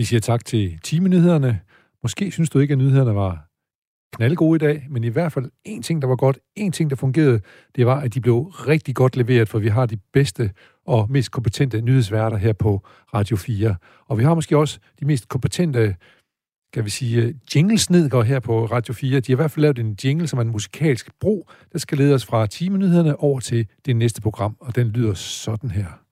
Vi siger tak til timenyhederne. Måske synes du ikke, at nyhederne var knaldgode i dag, men i hvert fald en ting, der var godt, en ting, der fungerede, det var, at de blev rigtig godt leveret, for vi har de bedste og mest kompetente nyhedsværter her på Radio 4. Og vi har måske også de mest kompetente kan vi sige, jinglesnedgår her på Radio 4. De har i hvert fald lavet en jingle, som er en musikalsk bro, der skal lede os fra timenyhederne over til det næste program, og den lyder sådan her.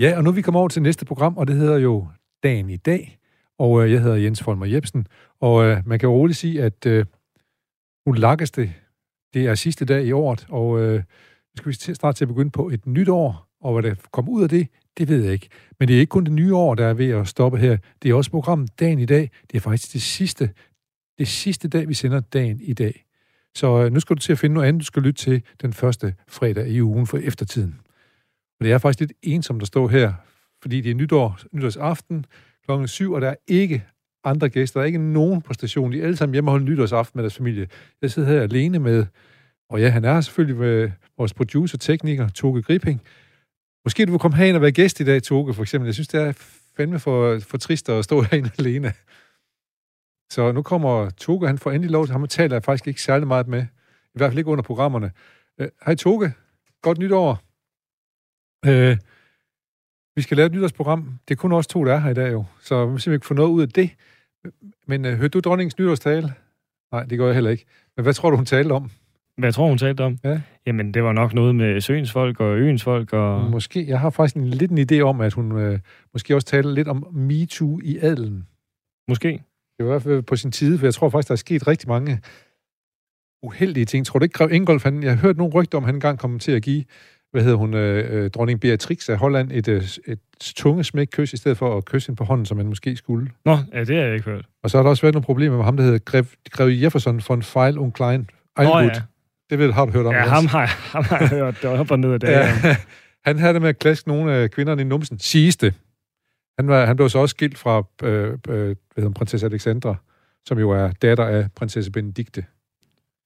Ja, og nu er vi kommer over til næste program, og det hedder jo Dagen i dag. Og øh, jeg hedder Jens Folmer Jebsen, og øh, man kan jo roligt sige, at øh, nu lakkes det. Det er sidste dag i året, og øh, skal vi starte til at begynde på et nyt år, og hvad der kommer ud af det, det ved jeg ikke. Men det er ikke kun det nye år, der er ved at stoppe her. Det er også programmet Dagen i dag. Det er faktisk det sidste, det sidste dag, vi sender Dagen i dag. Så øh, nu skal du til at finde noget andet, du skal lytte til den første fredag i ugen for eftertiden. Men det er faktisk lidt ensomt at stå her, fordi det er nytår, nytårsaften klokken 7, og der er ikke andre gæster. Der er ikke nogen på stationen. De er alle sammen hjemme og holder nytårsaften med deres familie. Jeg sidder her alene med, og ja, han er selvfølgelig med vores producer, tekniker, Toge Gripping. Måske du vil komme herind og være gæst i dag, Toge, for eksempel. Jeg synes, det er fandme for, for trist at stå herinde alene. Så nu kommer Toge, han får endelig lov til ham, taler jeg faktisk ikke særlig meget med. I hvert fald ikke under programmerne. Uh, hej Toge, godt nytår. Øh, vi skal lave et nytårsprogram. Det er kun os to, der er her i dag jo, så vi simpelthen ikke få noget ud af det. Men øh, hørte du dronningens nytårstale? Nej, det gør jeg heller ikke. Men hvad tror du, hun talte om? Hvad jeg tror, hun talte om? Ja. Jamen, det var nok noget med søens folk og øens folk. Og... Måske. Jeg har faktisk en, lidt en idé om, at hun øh, måske også talte lidt om MeToo i adelen. Måske. Det var i hvert fald på sin tid, for jeg tror faktisk, der er sket rigtig mange uheldige ting. Tror du ikke, Grev Ingolf, han, jeg har hørt nogle rygter om, han engang kom til at give hvad hedder hun, øh, øh, dronning Beatrix af Holland, et, øh, et tunge smæk kys, i stedet for at kysse hende på hånden, som man måske skulle. Nå, ja, det har jeg ikke hørt. Og så har der også været nogle problemer med ham, der hedder Grev, Grev Jefferson von Feil und Klein. Nå, ja. Det ved, har du hørt om. Ja, ham har, ham har jeg hørt. Det var op og ned af det. Ja. Han havde det med at klaske nogle af kvinderne i numsen. Sidste. Han, var, han blev så også skilt fra øh, øh, hvad hedder, prinsesse Alexandra, som jo er datter af prinsesse Benedikte.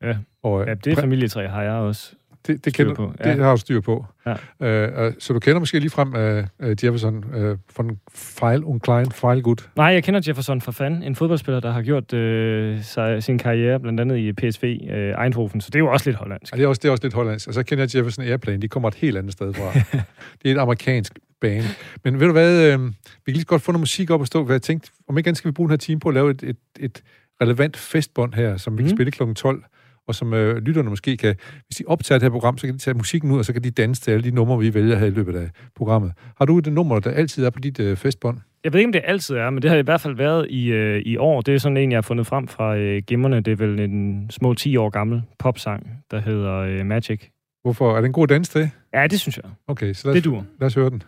Ja, og, ja det familietræ har jeg også det, det, kender, på. Ja. det har du styr på. Ja. Uh, så du kender måske lige frem uh, Jefferson uh, von Feil und Klein, Feil gut. Nej, jeg kender Jefferson fra fan, en fodboldspiller, der har gjort uh, sig, sin karriere blandt andet i PSV uh, Eindhoven, så det er jo også lidt hollandsk. Ja, det er også, det er også lidt hollandsk. Og så kender jeg Jefferson Airplane, de kommer et helt andet sted fra. det er et amerikansk bane. Men ved du hvad, uh, vi kan lige godt få noget musik op og stå, hvad jeg tænkte, om ikke andet skal vi bruge den her time på at lave et, et, et relevant festbånd her, som vi mm. kan spille kl. 12 og som øh, lytterne måske kan, hvis de optager det her program, så kan de tage musikken ud, og så kan de danse til alle de numre, vi vælger her i løbet af programmet. Har du et nummer, der altid er på dit øh, festbånd? Jeg ved ikke, om det altid er, men det har i hvert fald været i, øh, i år. Det er sådan en, jeg har fundet frem fra øh, gemmerne. Det er vel en små 10 år gammel popsang, der hedder øh, Magic. Hvorfor? Er det en god dans til? Ja, det synes jeg. Okay, så lad os, det lad os høre den.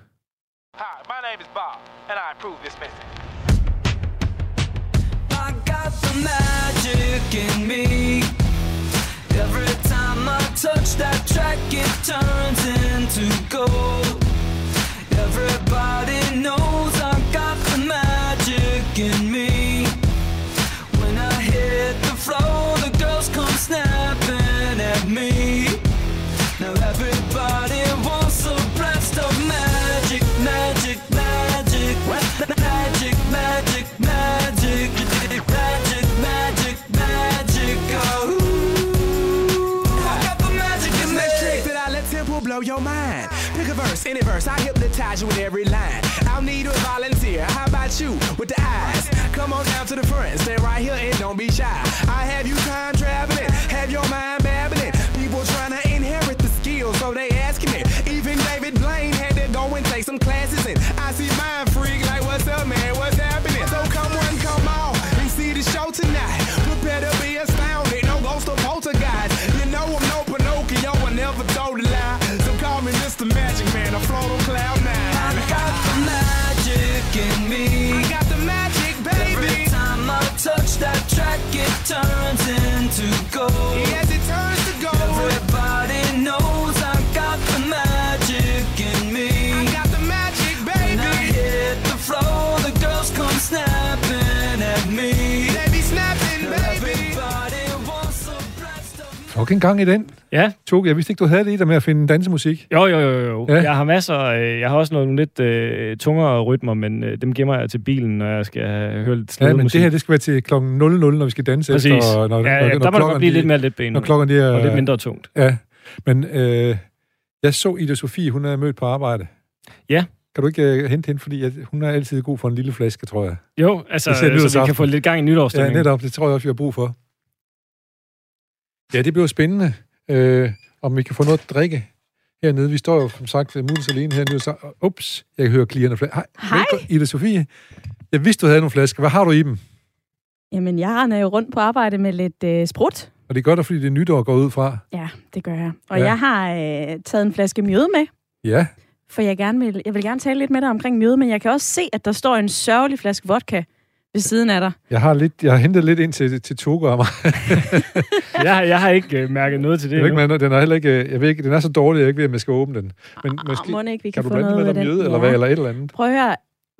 Hi, my name is Bob, You with every line. I'll need a volunteer. How about you with the eyes? Come on down to the front, stay right here and don't be shy. road. Okay, en gang i den. Ja. Tog, jeg vidste ikke, du havde det i dig med at finde dansemusik. Jo, jo, jo, jo. Ja. Ja. Jeg har masser, øh, jeg har også nogle lidt øh, tungere rytmer, men øh, dem gemmer jeg til bilen, når jeg skal høre lidt Ja, slået men musik. det her, det skal være til klokken 00, når vi skal danse Præcis. efter. Når, ja, ja, der må det klokkerne godt blive lidt mere letbenet. Når klokken er... og lidt mindre tungt. Ja, men øh, jeg så Ida Sofie, hun er mødt på arbejde. Ja. Kan du ikke øh, hente hende, fordi at hun er altid god for en lille flaske, tror jeg. Jo, altså, Især så vi kan få lidt gang i Ja, nytårsstemningen. netop. Det tror jeg også, vi har brug for. Ja, det bliver spændende, øh, om vi kan få noget at drikke hernede. Vi står jo, som sagt, muligvis alene her nu. Så, ups, jeg kan høre klierne. Hej, Hej. velkommen, Ida Sofie. Jeg vidste, du havde nogle flasker. Hvad har du i dem? Jamen, jeg render jo rundt på arbejde med lidt øh, sprut. Og det gør dig, fordi det er nytår går ud fra. Ja, det gør jeg. Og ja. jeg har øh, taget en flaske mjøde med, Ja, for jeg, gerne vil, jeg vil gerne tale lidt med dig omkring mjøde, men jeg kan også se, at der står en sørgelig flaske vodka ved siden af dig. jeg har, lidt, jeg har hentet lidt ind til, til Togo af mig. Jeg, har- jeg har ikke øh, mærket noget til det Jeg ved ikke, men den er heller ikke, øh, jeg ved ikke, den er så dårlig, jeg ikke ved, om jeg skal åbne den. Men Ah, måske, må ikke, vi kan kan, du få blande noget med noget den. mjøde, eller hvad, eller et eller andet? Prøv at høre.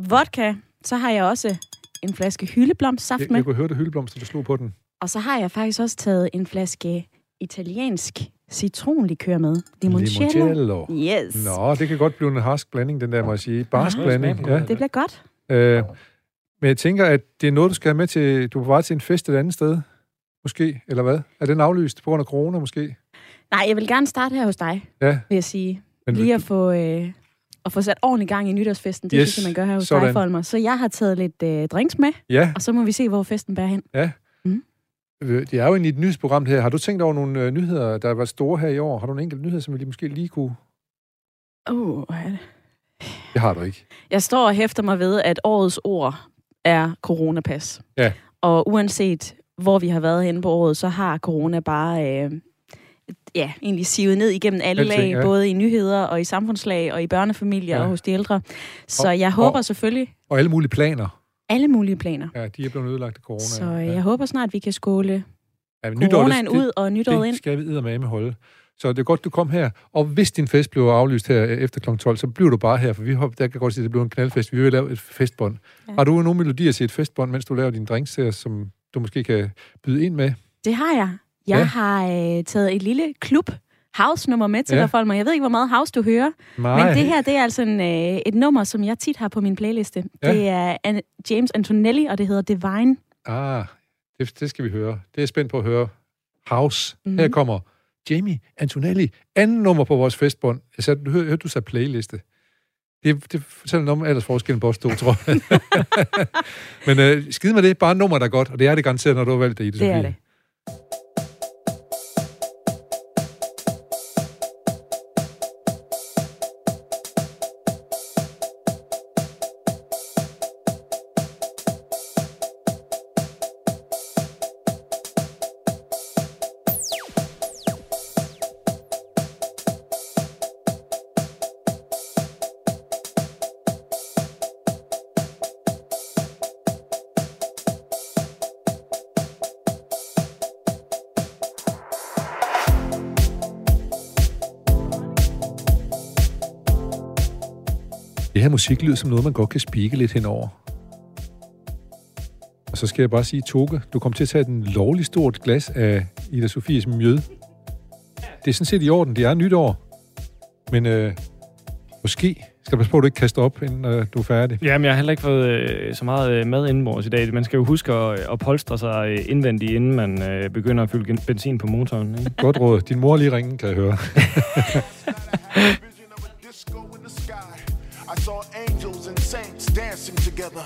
Vodka, så har jeg også en flaske hyldeblomstsaft Jeg, med. jeg kunne høre det hyldeblomster, du slog på den. Og så har jeg faktisk også taget en flaske italiensk citronlikør med. Limoncello. Limoncello. Yes. Nå, det kan godt blive en harsk blanding, den der, må jeg sige. Barsk Nå, blanding, ja. det. Det bliver godt. Øh, men jeg tænker, at det er noget, du skal have med til... Du er på vej til en fest et andet sted, måske, eller hvad? Er den aflyst på grund af corona, måske? Nej, jeg vil gerne starte her hos dig, Ja. vil jeg sige. Men Lige at få, øh, at få sat ordentligt gang i nytårsfesten. Det Yes, synes jeg, man gør her hos sådan. dig, Folmer. Så jeg har taget lidt øh, drinks med, Ja, og så må vi se, hvor festen bærer hen. øh, det er jo egentlig et nyhedsprogram her. Har du tænkt over nogle øh, nyheder, der var store her i år? Har du en enkelt nyhed, som vi lige- måske lige kunne... Hvor er det? Det har du ikke. jeg står og hæfter mig ved, at årets ord er coronapas. Ja. Og uanset hvor vi har været henne på året, så har corona bare øh, ja, egentlig sivet ned igennem alle Alting, lag, ja. både i nyheder og i samfundslag og i børnefamilier Ja. og hos de ældre. Så Og- jeg håber og- selvfølgelig Og alle mulige planer. alle mulige planer. Ja, de er blevet ødelagt af corona. Så ja. jeg håber snart, vi kan skåle ja, coronaen det, det, ud og nytåret det ind. skal vi med holde. Så det er godt, du kom her. Og hvis din fest bliver aflyst her efter kl. 12, så bliver du bare her, for vi håber, der kan godt sige, at det bliver en knaldfest. Vi vil lave et festbånd. Ja. Har du nogle melodier til et festbånd, mens du laver dine drinks her, som du måske kan byde ind med? Det har jeg. Jeg Ja. har øh, taget et lille klub house-nummer med til Ja. dig, Folmer. Jeg ved ikke, hvor meget house du hører, Nej. men det her det er altså en, øh, et nummer, som jeg tit har på min playliste. Ja. Det er An- James Antonelli, og det hedder Divine. Ah, det, det skal vi høre. Det er spændt på at høre. House. Mm-hmm. Mhm. Her kommer Jamie Antonelli. Anden nummer på vores festbånd. Jeg sagde, du hørte, hørte du sagde playliste. Det, det fortæller noget om aldersforskellen på os to, tror jeg. Men øh, skid med det. Bare nummer, der er godt. Og det er det garanteret, når du har valgt det i det. Det er det. Musik lyder som noget, man godt kan spike lidt henover. Og så skal jeg bare sige, Toge, du kom til at tage den lovlig stort glas af Ida Sofies mjød. Det er sådan set i orden, det er nytår. Men øh, måske skal du passe på, at du ikke kaster op, inden øh, du er færdig. Jamen, jeg har heller ikke fået øh, så meget øh, mad indenbords i dag. Man skal jo huske at, at polstre sig øh, indvendigt, inden man øh, begynder at fylde benzin på motoren. Ikke? Godt råd. Din mor lige ringen, kan jeg høre. dancing together.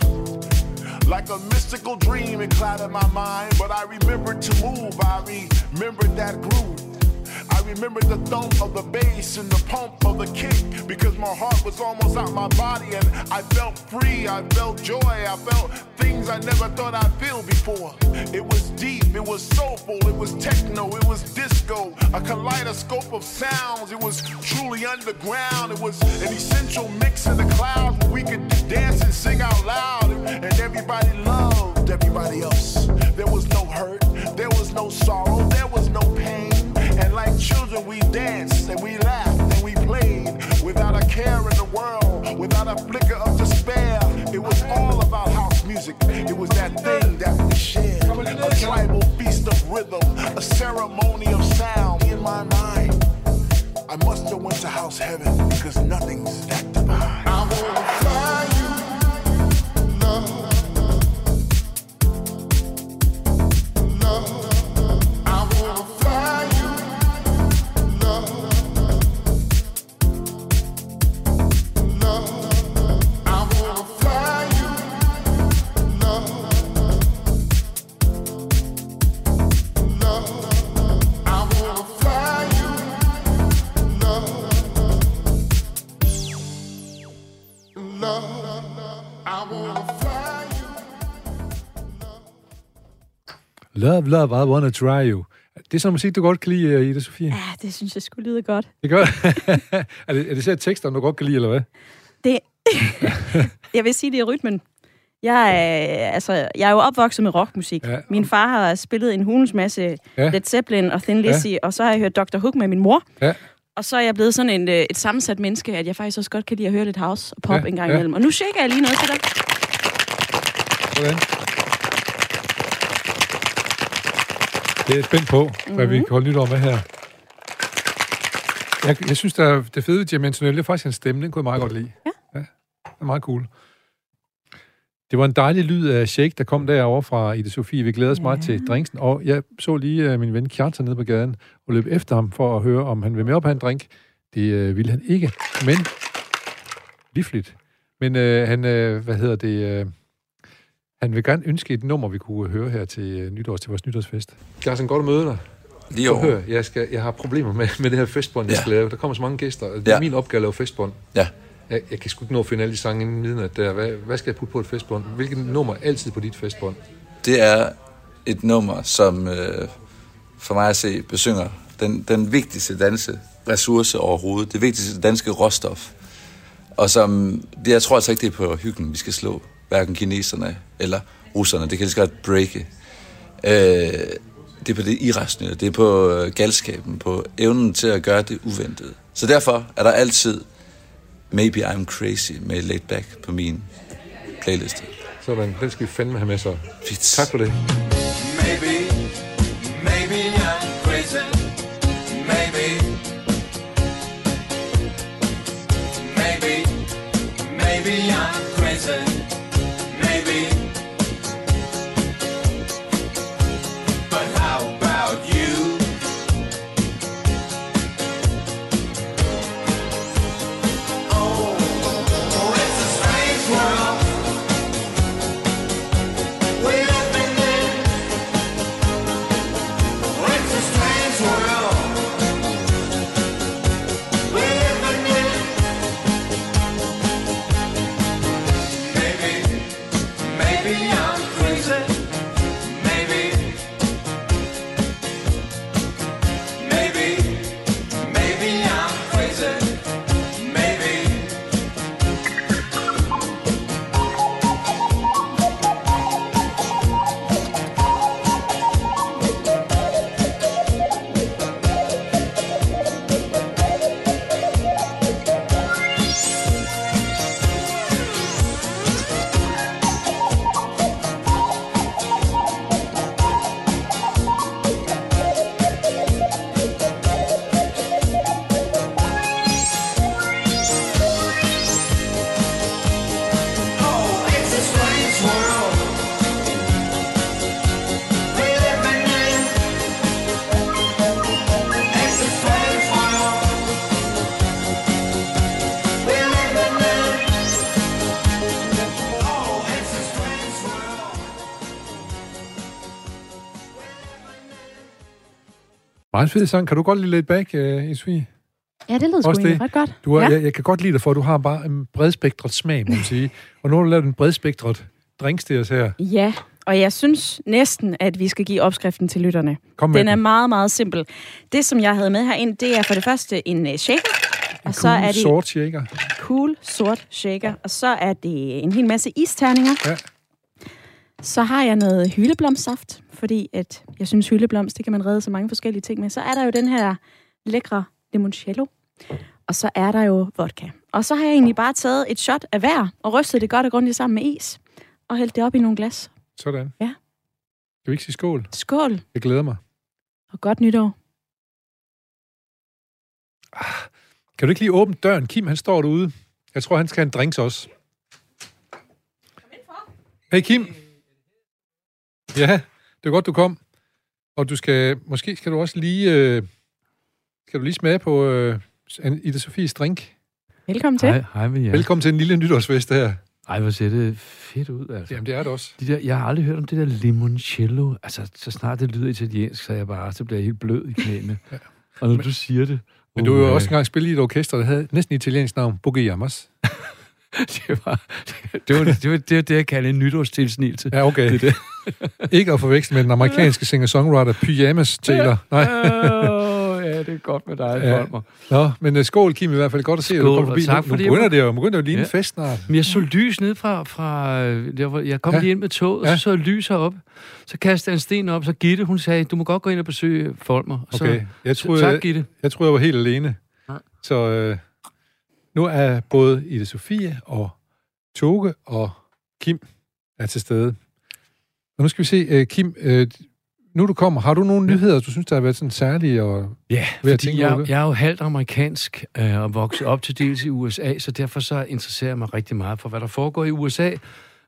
Like a mystical dream, it clouded my mind, but I remembered to move. I remembered that groove. I remember the thump of the bass and the pump of the kick because my heart was almost out my body and I felt free. I felt joy. I felt things I never thought I'd feel before. It was deep. It was soulful. It was techno. It was disco. A kaleidoscope of sounds. It was truly underground. It was an essential mix in the clouds where we could dance and sing out loud and everybody loved everybody else. There was no hurt. There was no sorrow. There was no pain. Children, we danced and we laughed and we played without a care in the world, without a flicker of despair. It was all about house music. It was that thing that we shared. A tribal feast of rhythm, a a ceremony of sound in my mind. I must have went to house heaven because nothing's that divine. I wanna fly Love, love, I wanna try you. Det er sådan musik, du godt kan lide, øh, Ida Sofie. Ja, det synes jeg skulle lyde godt. Det gør er det, er det så tekster, du godt kan lide, eller hvad? Det, jeg vil sige, det er rytmen. Jeg er, altså, jeg er jo opvokset med rockmusik. Ja. Min far har spillet en hulens masse Ja. Led Zeppelin og Thin Lizzy, ja. og så har jeg hørt Dr. Hook med min mor. Ja. Og så er jeg blevet sådan en, øh, et sammensat menneske, at jeg faktisk også godt kan lide at høre lidt house og pop Ja, ja. en gang ja. imellem. Og nu shaker jeg lige noget til dig. Sådan. Det er jeg spændt på, hvad vi kan holde nytår med her. Jeg, jeg synes, der er det fede ved Jim Antonelli, det er faktisk hans stemme, den kunne jeg meget godt lide. Ja. ja. Det er meget cool. Det var en dejlig lyd af shake, der kom derovre fra Ida Sofie. Vi glæder os ja. meget til drinksen. Og jeg så lige uh, min ven Kjartan nede på gaden og løb efter ham for at høre, om han vil med op have en drink. Det uh, ville han ikke, men livligt. Men uh, han, uh, hvad hedder det... Uh, han vil gerne ønske et nummer, vi kunne høre her til uh, nytårs, til vores nytårsfest. Carsten, godt at møde dig. Lige over. at høre, jeg, skal, jeg har problemer med, med det her festbånd, jeg Ja. skal lave. Der kommer så mange gæster, og det er Ja. min opgave at lave festbånd. Ja. Jeg, jeg kan sgu ikke nå at finde alle de sange inden midnat der. Hvad, hvad skal jeg putte på et festbånd? Hvilket nummer er altid på dit festbånd? Det er et nummer, som øh, for mig at se besynger den, den vigtigste danske ressource overhovedet. Det vigtigste danske råstof. Og som, det, jeg tror altså ikke, det er på hyggen, vi skal slå. Hverken kineserne eller russerne. Det kan lige så godt breake. Øh, det er på det irrationelle. Det er på øh, galskaben. På evnen til at gøre det uventede. Så derfor er der altid Maybe I'm Crazy med Laid Back på min playliste. Sådan, den skal vi fandme have med så. Fedt. Tak for det. Maybe, maybe I'm crazy. Maybe, maybe, maybe I'm crazy. Meget fed sang. Kan du godt lide lidt back, uh, Isvi? Ja, det lyder sgu ret godt. Du har, ja. jeg, jeg kan godt lide dig for, at du har bare en bredspektret smag, må man sige. Og nu har du lavet en bredspektret drinks til os her. ja, og jeg synes næsten, at vi skal give opskriften til lytterne. Kom med Den er den. meget, meget simpel. Det, som jeg havde med herind, det er for det første en uh, shaker. Og så er det sort shaker. cool sort shaker. Og så er det en hel masse isterninger. Ja. Så har jeg noget hyldeblomstsaft, fordi at jeg synes, hyldeblomst, det kan man redde så mange forskellige ting med. Så er der jo den her lækre limoncello. Og så er der jo vodka. Og så har jeg egentlig bare taget et shot af hver, og rystet det godt og grundigt sammen med is. Og hældt det op i nogle glas. Sådan. Ja. Skal vi ikke sige skål? Skål. Jeg glæder mig. Og godt nytår. Kan du ikke lige åbne døren? Kim, han står derude. Jeg tror, han skal have en drinks også. Hey, Kim. Ja, det er godt, du kom. Og du skal, måske skal du også lige, øh, skal du lige smage på øh, Ida Sofies drink. Velkommen til. Hej, hej med jer. Velkommen til en lille nytårsfest her. Ej, hvor ser det fedt ud, altså. Jamen, det er det også. De der, jeg har aldrig hørt om det der limoncello. Altså, så snart det lyder italiensk, så er jeg bare, så bliver jeg helt blød i knæene. Ja. Og når du siger det... Men du har jo også engang spillet i et orkester, der havde næsten italiensk navn, Bogeyamas. det, var, det, var, det, var, det var det, jeg kalder en nytårstilsnigelse. Ja, okay. Det er ikke at forveksle med den amerikanske singer-songwriter Pyjamas Taylor. Nej. Ja, det er godt med dig, Ja. Folmer. Nå, men uh, skål, Kim, i hvert fald. Godt at se, at du Skål, kom forbi. og tak Nu- for nu det. begynder det jo begynder jo lige en Ja. fest snart. Men jeg så lys ned fra... fra øh, jeg, var- jeg kom Ja. lige ind med toget, og Ja. så så jeg lys herop. Så kastede jeg en sten op, så Gitte, hun sagde, du må godt gå ind og besøge Folmer. Og så, Okay, jeg så, troede, tak, jeg, Gitte. jeg troede, jeg var helt alene. Nej. Så øh, nu er både Ida Sofie og Toge og Kim er til stede. Og nu skal vi se, øh, Kim, øh, nu du kommer, har du nogle nyheder, du synes, der har været sådan særlige? Og... Ja, Ved fordi tænke jeg, jeg er jo halvt amerikansk øh, og vokset op til dels i USA, så derfor så interesserer jeg mig rigtig meget for, hvad der foregår i USA.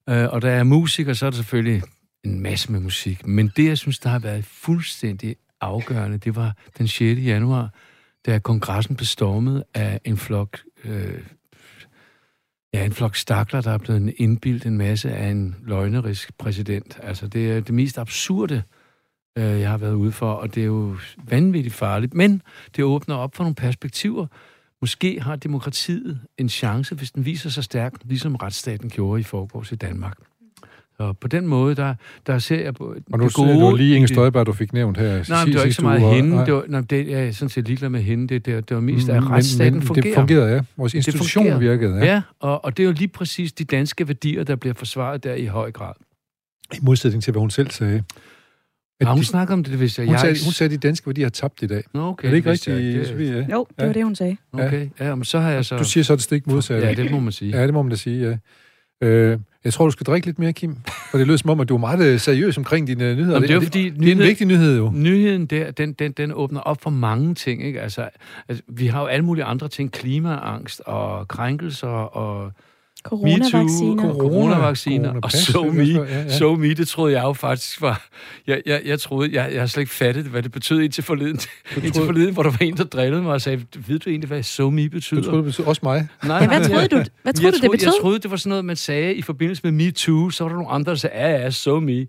Øh, og jeg er musiker, så er der selvfølgelig en masse med musik. Men det, jeg synes, der har været fuldstændig afgørende, det var den 6. januar, da kongressen blev stormet af en flok... Øh, Ja, en flok stakler, der er blevet indbildt en masse af en løgnerisk præsident. Altså, det er det mest absurde, øh, jeg har været ude for, og det er jo vanvittigt farligt. Men det åbner op for nogle perspektiver. Måske har demokratiet en chance, hvis den viser sig stærk, ligesom retsstaten gjorde i forgårs i Danmark. Så på den måde, der, der ser jeg på Og nu det gode, var lige Inger. Støjberg, du fik nævnt her. Nej, men det var ikke så meget og- hende. nej. Det var, nej, det, jeg er sådan set ligeglad med hende. Det, det, det var mest, Mm, at retsstaten men, fungerer. Det fungerede, ja. Vores institution fungerer. virkede, ja. Ja, ja og, og det er jo lige præcis de danske værdier, der bliver forsvaret der i høj grad. I modsætning til, hvad hun selv sagde. At Har hun de- snakket om det, hvis jeg... hun, jeg sagde, ikke- hun sagde, at de danske værdier har tabt i dag. Nå, okay. er det ikke rigtigt, ikke. Sofie? Ja. Jo, det Ja. var det, hun sagde. Okay, ja, men så har jeg så... Du siger så det stik modsatte. Ja, det må man sige. Ja, det må man da sige, ja. Øh, jeg tror, du skal drikke lidt mere, Kim. For det lød som om, at du er meget øh, seriøs omkring dine nyheder. Nå, men det er det, fordi... det er en vigtig nyhed, jo. Nyheden der, den, den, den åbner op for mange ting, ikke? Altså, altså, vi har jo alle mulige andre ting. Klimaangst og krænkelser og Coronavacciner. Coronavacciner og Coronapas, so det me. ja, ja. So me, det troede jeg jo faktisk var... Jeg, jeg, jeg troede, jeg, jeg har slet ikke fattet, hvad det betød indtil forleden, indtil troede- forleden, hvor der var en, der drillede mig og sagde, ved du egentlig, hvad so me betyder? Du troede, det betød også mig. Nej, Ja, hvad troede jeg- du, hvad jeg troede du det troede, betød? Jeg troede, det var sådan noget, man sagde i forbindelse med MeToo. Så var der nogle andre, der sagde, ja, ja, so me.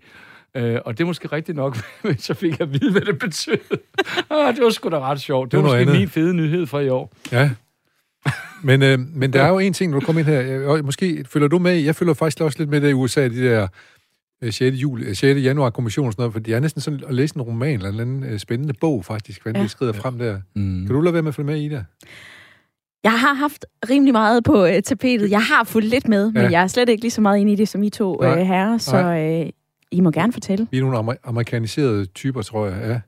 Øh, og det er måske rigtigt nok, men så fik jeg at vide, hvad det betød. ah, det var sgu da ret sjovt. Det Det var var måske andet. min fede nyhed for i år. Ja. Men, øh, men der er jo en ting, når du kommer ind her. øh, Og måske følger du med. Jeg følger faktisk også lidt med det i USA, de der øh, 6. Juli, øh, 6. januar kommission og sådan noget, fordi jeg er næsten sådan at læse en roman eller en anden øh, spændende bog, faktisk, hvordan Ja. det skrider frem der. Mm. Kan du lade være med at følge med i det? Jeg har haft rimelig meget på øh, tapetet. Jeg har fulgt lidt med, men Ja. jeg er slet ikke lige så meget inde i det, som I to Nej. øh, herrer, så øh, I må gerne fortælle. Vi er nogle amer- amerikaniserede typer, tror jeg, ja.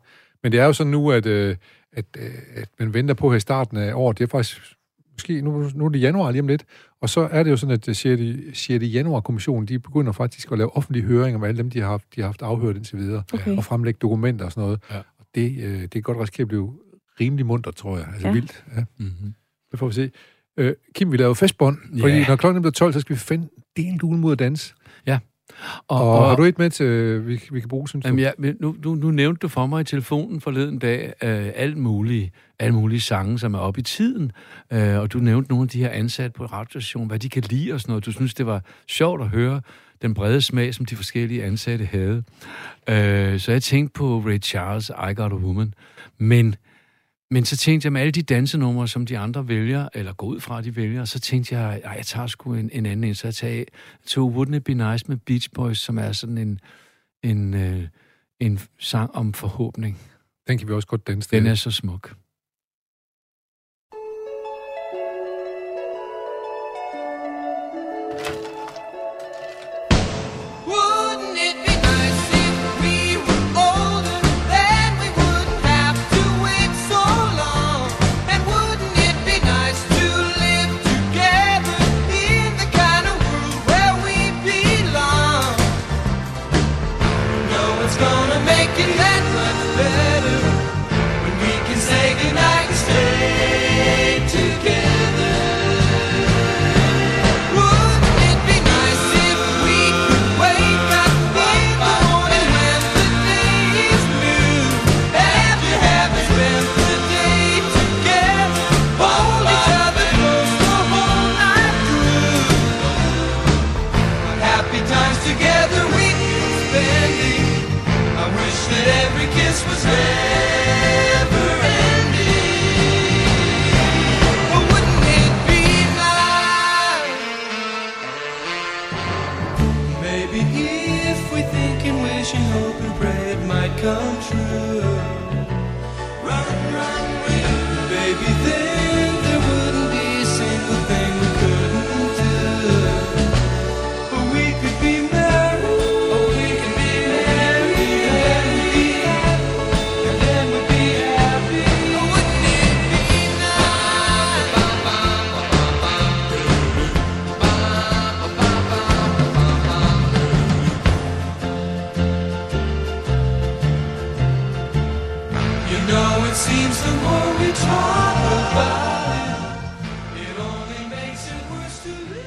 Men det er jo sådan nu, at, øh, at, øh, at man venter på her i starten af året. Det er faktisk, måske, nu, nu er det januar lige om lidt, og så er det jo sådan, at det 6. 6. januar-kommissionen, de begynder faktisk at lave offentlige høringer med alle dem, de har haft, de har haft afhørt indtil videre, Okay. og fremlægge dokumenter og sådan noget. Ja. Og det, øh, det kan godt risikere at blive rimelig munter, tror jeg. Altså Ja. vildt. Ja, Mm-hmm. det får vi se. Øh, Kim, vi laver festbånd, fordi når klokken bliver 12, så skal vi finde del dule mod at danse. Og, og, og, har du et med til, vi, vi kan bruge, synes du? Jamen, ja, men nu, nu, nu nævnte du for mig i telefonen forleden dag øh, alt mulige, alle mulige sange, som er oppe i tiden. Øh, og du nævnte nogle af de her ansatte på radiostationen, hvad de kan lide og sådan noget. Du synes, det var sjovt at høre den brede smag, som de forskellige ansatte havde. Øh, så jeg tænkte på Ray Charles, I Got a Woman. Men, men så tænkte jeg med alle de dansenumre, som de andre vælger, eller går ud fra, de vælger, så tænkte jeg, ej, jeg tager sgu en, en anden en. Så jeg tager to Wouldn't It Be Nice med Beach Boys, som er sådan en, en, øh, en sang om forhåbning. Den kan vi også godt danse Den er så smuk. Run, run with you, baby.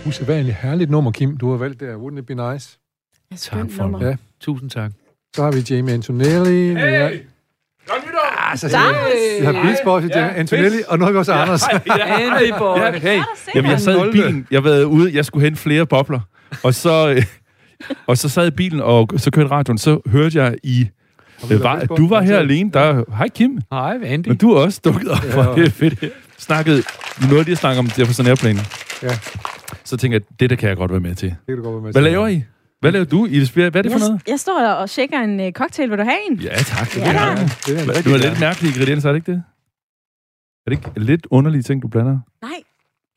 Usædvanligt herligt nummer, Kim, du har valgt der. Wouldn't it be nice? Skønt for nummer. Ja. Tusind tak. Så har vi Jamie Antonelli. Hey! Godt nytår! Ah, så Tak. Vi har Beach Boys, ja, Antonelli, og nu har vi også Anders. Andy boy. Ja, hey. se Jamen, jeg sad i bilen. Jeg var ude. Jeg skulle hente flere bobler. Og så, øh, og så sad i bilen, og så kørte radioen. Så hørte jeg i... Øh, var, du var her alene. Der, hej Kim. Hej, Andy. Men du er også dukket op. Ja. Det er fedt. Snakket, noget af det, jeg snakker om, det er på sådan airplane. Ja. Så tænker jeg, det der kan jeg godt være med til. Det kan du godt være med Hvad til. laver I? Hvad laver du? Spire? Hvad er det for noget? Jeg, står og shaker en uh, cocktail. Vil du have en? Ja, tak. Det Ja, gerne. Det er Det var gerne. lidt mærkelige ingredienser, er det ikke det? Er det ikke lidt underlige ting, du blander? Nej,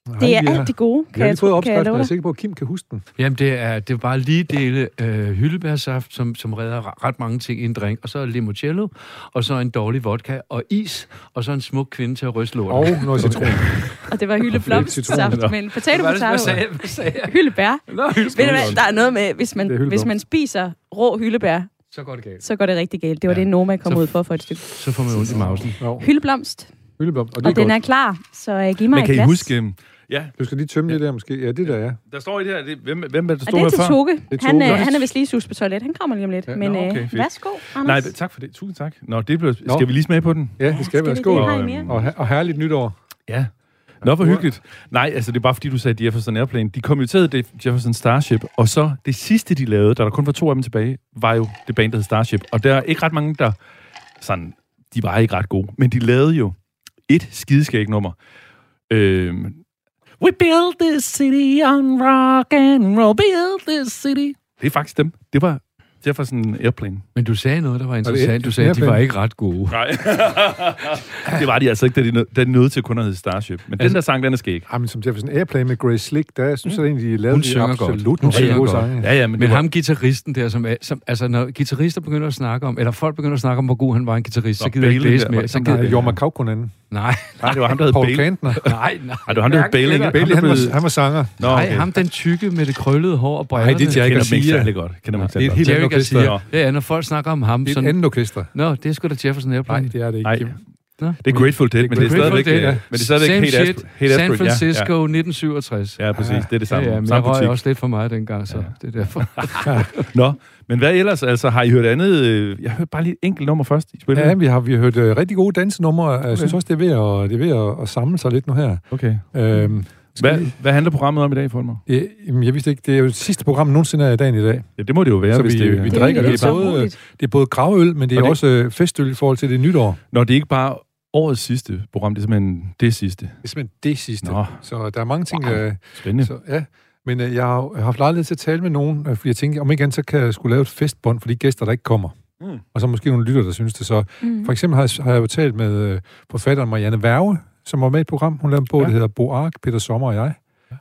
Nej, det er alt det gode, kan har jeg, tro, kan jeg jeg er sikker på, at Kim kan huske den. Jamen, det er, det er bare lige dele øh, hyldebærsaft, som, som redder re- ret mange ting i en drink, og så limoncello, og så en dårlig vodka, og is, og så en smuk kvinde til at ryste lorten. Og noget citron. Og det var hyldeblomstsaft, men potato Hvad, hvad potato. sagde? Hvad sagde jeg? Hyldebær. Nå, Ved du hvad, der er noget med, hvis man, hvis man spiser rå hyldebær, Så går det galt. så går det rigtig galt. Det var Ja. det, Noma kom Så- ud for for et stykke. Så får man ondt i mausen. Hyldeblomst, hyldeblomst. Og det er og den godt. er klar, så uh, giv mig Men et kan I glas. huske... øhm, Ja, Du skal lige tømme det der måske. Ja, det der er. der står i det her. Det, hvem, hvem er det, der Og står det er her til før? Toge. er Han, Toge. øh, han er vist lige sus på toilet. Han kommer lige om lidt. Ja, Men nå, øh, okay, fedt. værsgo, Nej, Anders. tak for det. Tusind tak. Nå, det blev, Nå. skal vi lige smage på den? Ja, det skal skal være vi det? I Og, Og, og herligt nytår. Ja. Nå, hvor hyggeligt. Nej, altså det er bare fordi, du sagde Jefferson Airplane. De kommenterede det Jefferson Starship, og så det sidste, de lavede, da der kun var to af dem tilbage, var jo det band, der hed Starship. Og der er ikke ret mange, der sådan, de var ikke ret gode. Men de lavede jo et skideskæg nummer. Øhm, We built this city on rock and roll. Build this city. Det er faktisk dem. Det var Jefferson Airplane. Men du sagde noget, der var interessant. Du sagde, at de var ikke ret gode. Nej. det var de altså ikke, da de, nød, da de nåede til kun at hedde Starship. Men den Altså- der sang, den er skæg. Jamen, som Jefferson Airplane med Grace Slick, der synes jeg egentlig, de lavede Hun de synger godt. absolut Hun nogle rigtig synger gode godt. sange. Ja, ja, men, Men var, ham gitarristen der, som, er, som altså når guitarister begynder at snakke om, eller folk begynder at snakke om, hvor god han var en guitarist, så gider jeg ikke læse mere. Så gider Jorma Kaukonen. Nej, nej, det var ham, der hed Paul Bailey. Nej, nej. Nej, det var ham, der hed Bailey. Bailey, han var, han var sanger. Nå, Nej, okay. ham den tykke med det krøllede hår og brillerne. Nej, det er Jerry kender Garcia. særlig godt. Kender ikke Det er et helt andet orkester. Ja, når folk snakker om ham, Det er et andet orkester. Nå, det er sgu da Jefferson Nej, Airplane. det er det ikke, Nej. Nå. Det er Grateful Dead, men det er stadigvæk, Dead, ja. ja. men det er stadigvæk Same Hate shit, Hate San Asbury, ja, Francisco, 1967. Ja, ja, præcis. Det er det samme. Ja, ja, men samme jeg røg butik. også lidt for meget dengang, så det er derfor. Nå, men hvad ellers? Altså, har I hørt andet? øh, Jeg har hørt bare lige et enkelt nummer først. I spiller. Ja, vi har, vi har hørt uh, rigtig gode dansenumre. Jeg synes også, det er ved at, det er ved at, at samle sig lidt nu her. Okay. Øhm, Hvad, hvad handler programmet om i dag, Folmer? Ja, jamen, jeg vidste ikke, det er jo det sidste program nogensinde af dagen i dag. Ja, det må det jo være, Så hvis vi- det vi er... Det er drikker det så både-. Det er både gravøl, men det er Og det- også øh, festøl i forhold til det nytår. Når det er ikke bare årets sidste program, det er simpelthen det sidste. Det er simpelthen det sidste. Nå. Så der er mange ting... Wow. Øh, Spændende. så, ja. Men øh, jeg har haft lejlighed til at tale med nogen, øh, fordi jeg tænkte, om ikke andet, så kan jeg skulle lave et festbånd for de gæster, der ikke kommer. Mm. Og så måske nogle lytter, der synes det. Så Mm. for eksempel har jeg, har jeg jo talt med øh, forfatteren Marianne Værge, som var med i et program. Hun lavede en bog, Ja. ja. der hedder Bo Ark, Peter Sommer og jeg.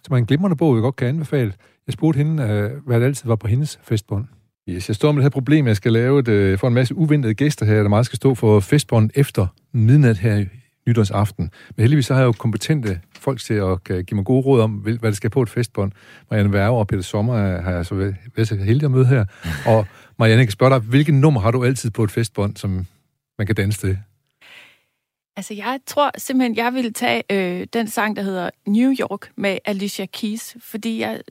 Som er en glimrende bog, jeg godt kan anbefale. Jeg spurgte hende, øh, hvad det altid var på hendes festbånd. Yes, jeg står med det her problem, jeg skal lave det øh, for en masse uventede gæster her, der meget skal stå for festbånd efter midnat her i nytårsaften. Men heldigvis så har jeg jo kompetente folk til at øh, give mig gode råd om, hvad der skal på et festbånd. Marianne Værge og Peter Sommer øh, har jeg så været, så heldig at møde her. Og Marianne, jeg kan spørge dig, hvilket nummer har du altid på et festbånd, som man kan danse til? Altså, jeg tror simpelthen, jeg vil tage øh, den sang, der hedder New York med Alicia Keys, fordi jeg,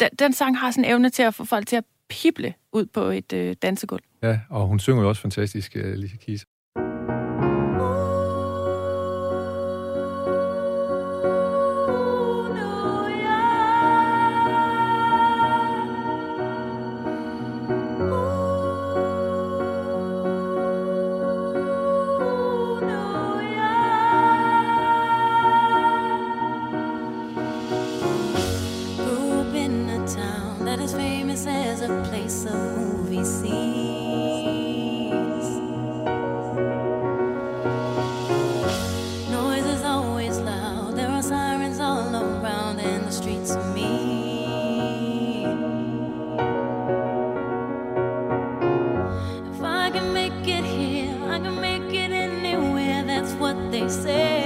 den, den sang har sådan en evne til at få folk til at pible ud på et øh, dansegulv. Ja, og hun synger jo også fantastisk, øh, Lise Kies. They say.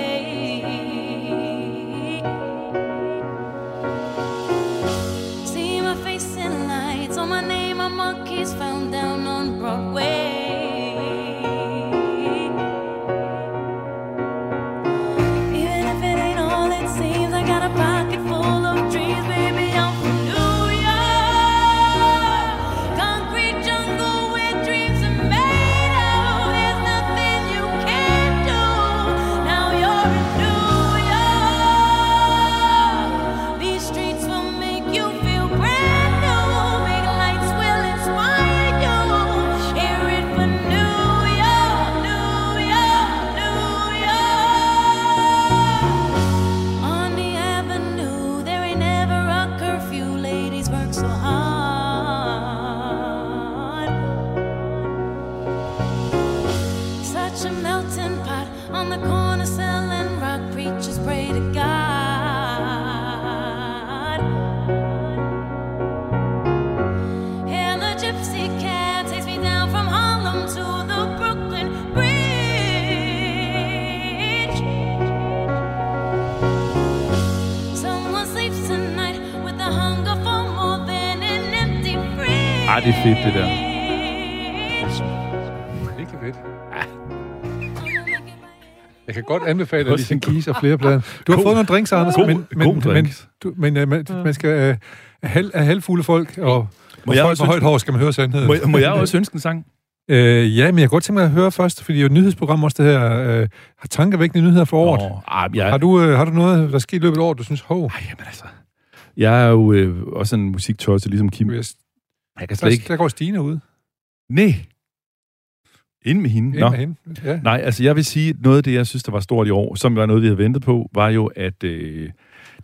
Det er fedt, det der. Virkelig fedt. Jeg kan godt anbefale Alicia Keys og flere plader. Du har God- fået nogle drinks, Anders, god- men, men, god men, drinks. du, men uh, man, man skal uh, halv, af halvfulde folk, og Må jeg folk også med højt hår skal man høre sandheden. Må, må jeg også ønske en sang? Øh, ja, men jeg kan godt tænke mig at høre først, fordi det er jo et nyhedsprogram også, det her øh, har tankevækkende nyheder for året. Åh, ah, jeg, Har du, øh, har du noget, der er sket i løbet af året, du synes, hov, Ej, jamen altså. Jeg er jo øh, også en musiktosse, ligesom Kim. jeg, Jeg kan slet der, ikke... der går Stine ud. Nej. Ind med hende. Ind Nå. med hende. Ja. Nej, altså jeg vil sige, noget af det, jeg synes, der var stort i år, som var noget, vi havde ventet på, var jo, at øh,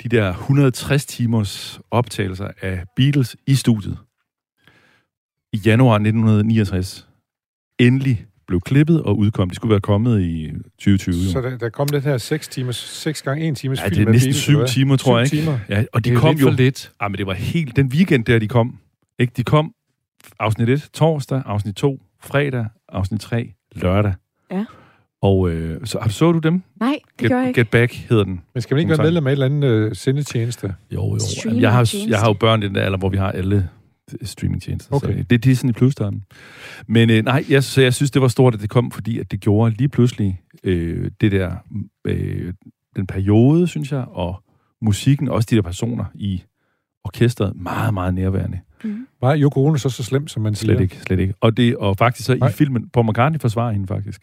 de der 160 timers optagelser af Beatles i studiet i januar 1969 endelig blev klippet og udkom. De skulle være kommet i 2020. jo. Så der, der kom den her 6 timers, 6 gange 1 timers Ja, film det er næsten Beatles, syv eller hvad? timer, tror jeg, ikke? timer. Ja, og de Det er kom lidt jo... for lidt. Ja, men det var helt... Den weekend der, de kom, ikke? De kom afsnit 1 torsdag, afsnit 2 fredag, afsnit 3 lørdag. Ja. Og øh, så, så du dem? Nej, det Get, gør jeg ikke. Get Back hedder den. Men skal man ikke være medlem af et eller andet øh, sendetjeneste? Jo, jo. Jeg har, jeg har jo børn i den der alder, hvor vi har alle streamingtjenester. Okay. Så det er Disney Plus, der er den. Men øh, nej, jeg, så jeg synes, det var stort, at det kom, fordi at det gjorde lige pludselig øh, det der, øh, den periode, synes jeg, og musikken, også de der personer i orkestret, meget, meget nærværende. Var Yoko Ono så så slem, som man siger? Slet ikke, slet ikke. Og, det, og faktisk så Nej. i filmen, Paul McCartney forsvarer hende faktisk.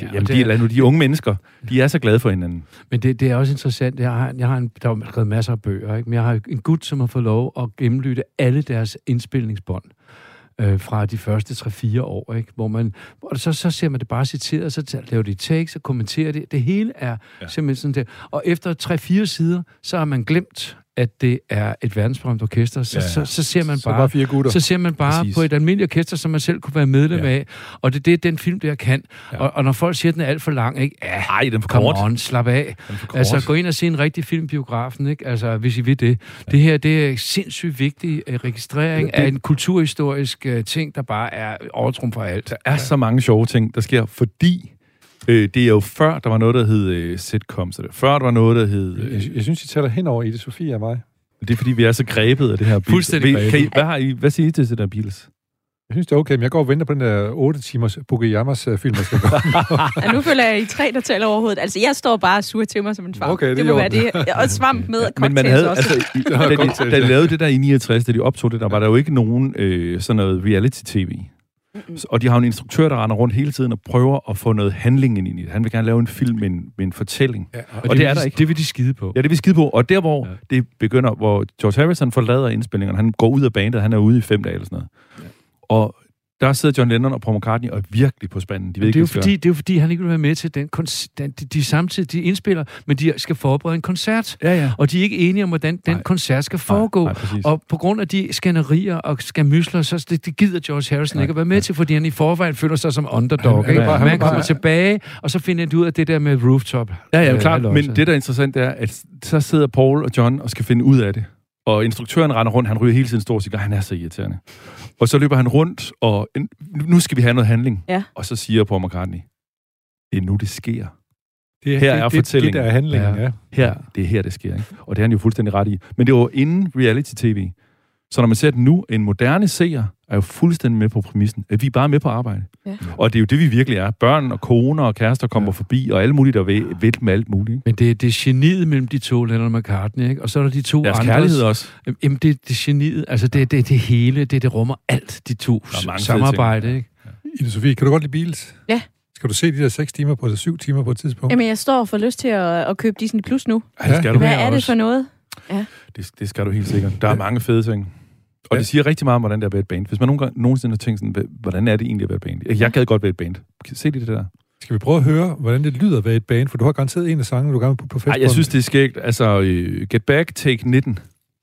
Ja, Jamen, det de, er- nu, de unge mennesker, de er så glade for hinanden. Men det, det er også interessant. Jeg har, jeg har en, der er skrevet masser af bøger, ikke? men jeg har en gut, som har fået lov at gennemlytte alle deres indspilningsbånd øh, fra de første 3-4 år, ikke? hvor man, hvor så, så ser man det bare citeret, så tager- laver de takes og kommenterer det. Det hele er ja. simpelthen sådan der. Og efter 3-4 sider, så har man glemt, at det er et verdensberømt orkester. Så, Ja. ja. så, så ser man Så bare... bare fire gutter. Så ser man bare Præcis. På et almindeligt orkester, som man selv kunne være medlem Ja. ja. af. Og det, det er den film, der kan. Ja. Ja. Og, og når folk siger, at den er alt for lang, ikke? Ja, Ej, den er for kort. on, slap af. Altså, gå ind og se en rigtig film biografen, ikke? Altså, hvis I vil det. Ja. Det her, det er sindssygt vigtig uh, registrering Det- af en kulturhistorisk uh, ting, der bare er overtrum for alt. Der er så mange sjove ting, der sker, fordi øh, det er jo før, der var noget, der hed øh, sitcoms. og det Før der var noget, der hed... Øh, Jeg, jeg synes, I taler henover i det, Sofie og mig. det er fordi, vi er så grebet af det her Beatles. Fuldstændig grebet. Kan I, hvad, har I, hvad siger I til det der Beatles? Jeg synes, det er okay, men jeg går og venter på den der 8 timers Bugeyamas øh, film, der skal gå. Ja, nu føler jeg, I tre, der taler overhovedet. Altså, jeg står bare og sur til mig som en svamp. Okay, det det er må i være det. Og svamp med og Men man cocktails havde, også. altså, i, da, cocktails, de, da de lavede det der i 69, da de optog det, der var der jo ikke nogen øh, sådan noget reality-tv. Så- Og de har en instruktør, der render rundt hele tiden og prøver at få noget handling ind i det. Han vil gerne lave en film med en, med en fortælling. Ja, Og, det det, er vil der de- ikke. Det vil de skide på. Ja, det er vi skide på. Og der, hvor. Ja. det begynder, hvor George Harrison forlader indspillingerne, han går ud af bandet, han er ude i fem dage eller sådan noget. Ja. Og der sidder John Lennon og Paul McCartney og er virkelig på spanden. De ved det, er ikke, fordi, det er jo fordi, han ikke vil være med til den koncert. De, de samtidig de indspiller, men de skal forberede en koncert. Ja, ja. Og de er ikke enige om, hvordan den Nej. koncert skal foregå. nej, præcis. og på grund af de skænderier og skamysler, så det, det gider George Harrison Nej, ikke at være med til, fordi han i forvejen føler sig som underdog. Han- ikke? han han kommer bare- tilbage, og så finder de ud af det der med rooftop. Ja, ja, Øh, klart. Men det, der er interessant, er, at så sidder Paul og John og skal finde ud af det. Og instruktøren render rundt, han ryger hele tiden en stor cigar, han er så irriterende. Og så løber han rundt, og nu skal vi have noget handling. Ja. Og så siger Paul McCartney, det er nu, det sker. Det, Her er det, det, det, fortællingen. der er handlingen, ja. Ja. Her, det er her, det sker. Ikke? Og det er han jo fuldstændig ret i. Men det var inden reality-tv. Så når man ser det nu, en moderne seer er jo fuldstændig med på præmissen, at vi er bare med på arbejde. Ja. Og det er jo det, vi virkelig er. Børn og koner og kærester kommer ja. forbi, og alle mulige, der vil, vil med alt muligt. Men det, det er geniet mellem de to, Lennon og McCartney, ikke? Og så er der de to Deres andre. kærlighed også. Jamen, det, det er geniet. Altså, det, det, det hele, det, det rummer alt, de to samarbejde, ting. ikke? Ida Sofie, kan du godt lide Beatles? Ja. Skal du se de der 6 timer på, eller 7 timer på et tidspunkt? Jamen, jeg står for lyst til at, at købe Disney Plus nu. Ja, det skal du. Hvad er det for noget? Det, det skal du helt sikkert. Der er mange fede ting. Og det siger rigtig meget om, hvordan det er at være et band. Hvis man nogen gange, nogensinde har tænkt sådan, "Hva- hvordan er det egentlig at være et band? Jeg, gad godt være et band. Se det der. Skal vi prøve at høre, hvordan det lyder at være et band? For du har garanteret en af sangene, du gerne vil putte på Ej, festbåndet. jeg synes, det er skægt. Altså, øh, Get Back, Take 19,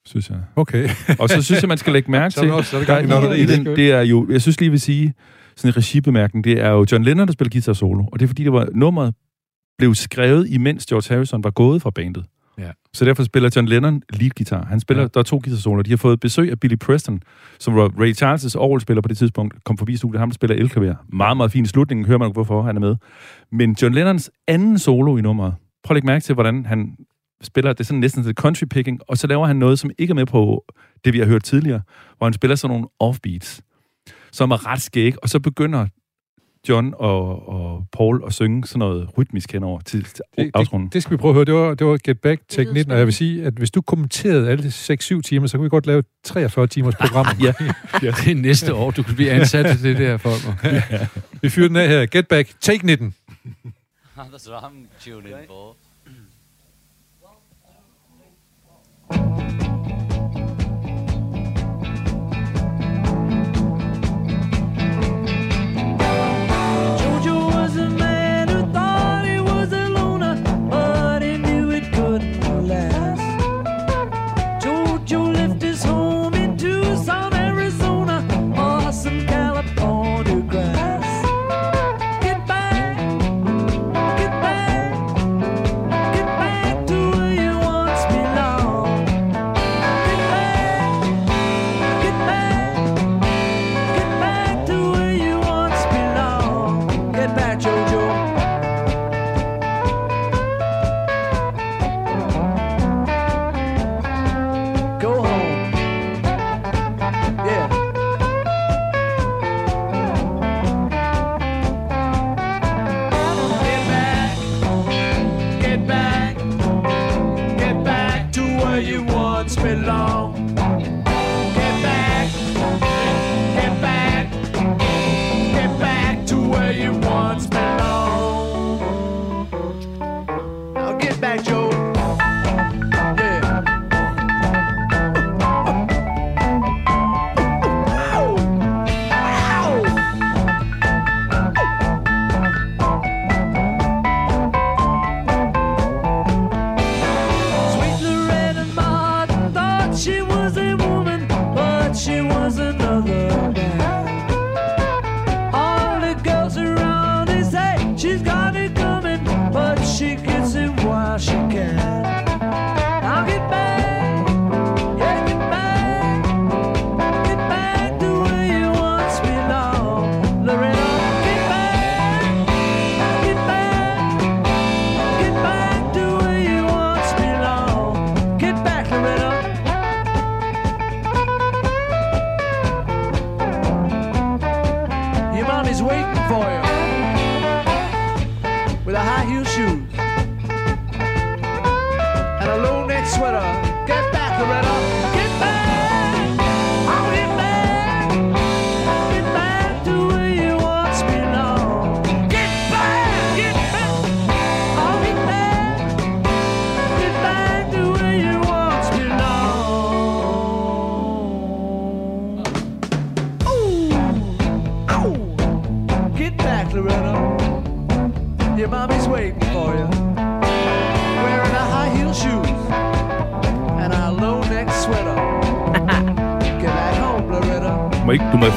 synes jeg. Okay. Og så synes jeg, man skal lægge mærke Så er til... der også- så er der der gang i er- nørderi, i det den, det er jo... Jeg synes lige, vil sige, sådan en regibemærkning, det er jo John Lennon, der spiller guitar solo. Og det er fordi, det var nummeret blev skrevet, imens George Harrison var gået fra bandet. Ja. Så derfor spiller John Lennon lead guitar. Han spiller, Ja. der er to guitarsoloer. De har fået besøg af Billy Preston, som var Ray Charles' overspiller på det tidspunkt, kom forbi studiet. Ham, spiller elklaver. Meget, meget fin i slutningen. Hører man, hvorfor han er med. Men John Lennons anden solo i nummeret, prøv at lægge mærke til, hvordan han spiller, det er sådan næsten til country picking, og så laver han noget, som ikke er med på det, vi har hørt tidligere, hvor han spiller sådan nogle offbeats, som er ret skæg, og så begynder John og, og Paul at synge sådan noget rytmisk henover til, til Det, afsrunden. det, det skal vi prøve at høre. Det var, det var Get Back lyder teknikken, og jeg vil sige, at hvis du kommenterede alle 6-7 timer, så kunne vi godt lave et 43 timers program. Ja. Det er næste år, du kan blive ansat til det der, folk. Vi fyrer den af her. Get Back, take 19. That's what I'm tuning for.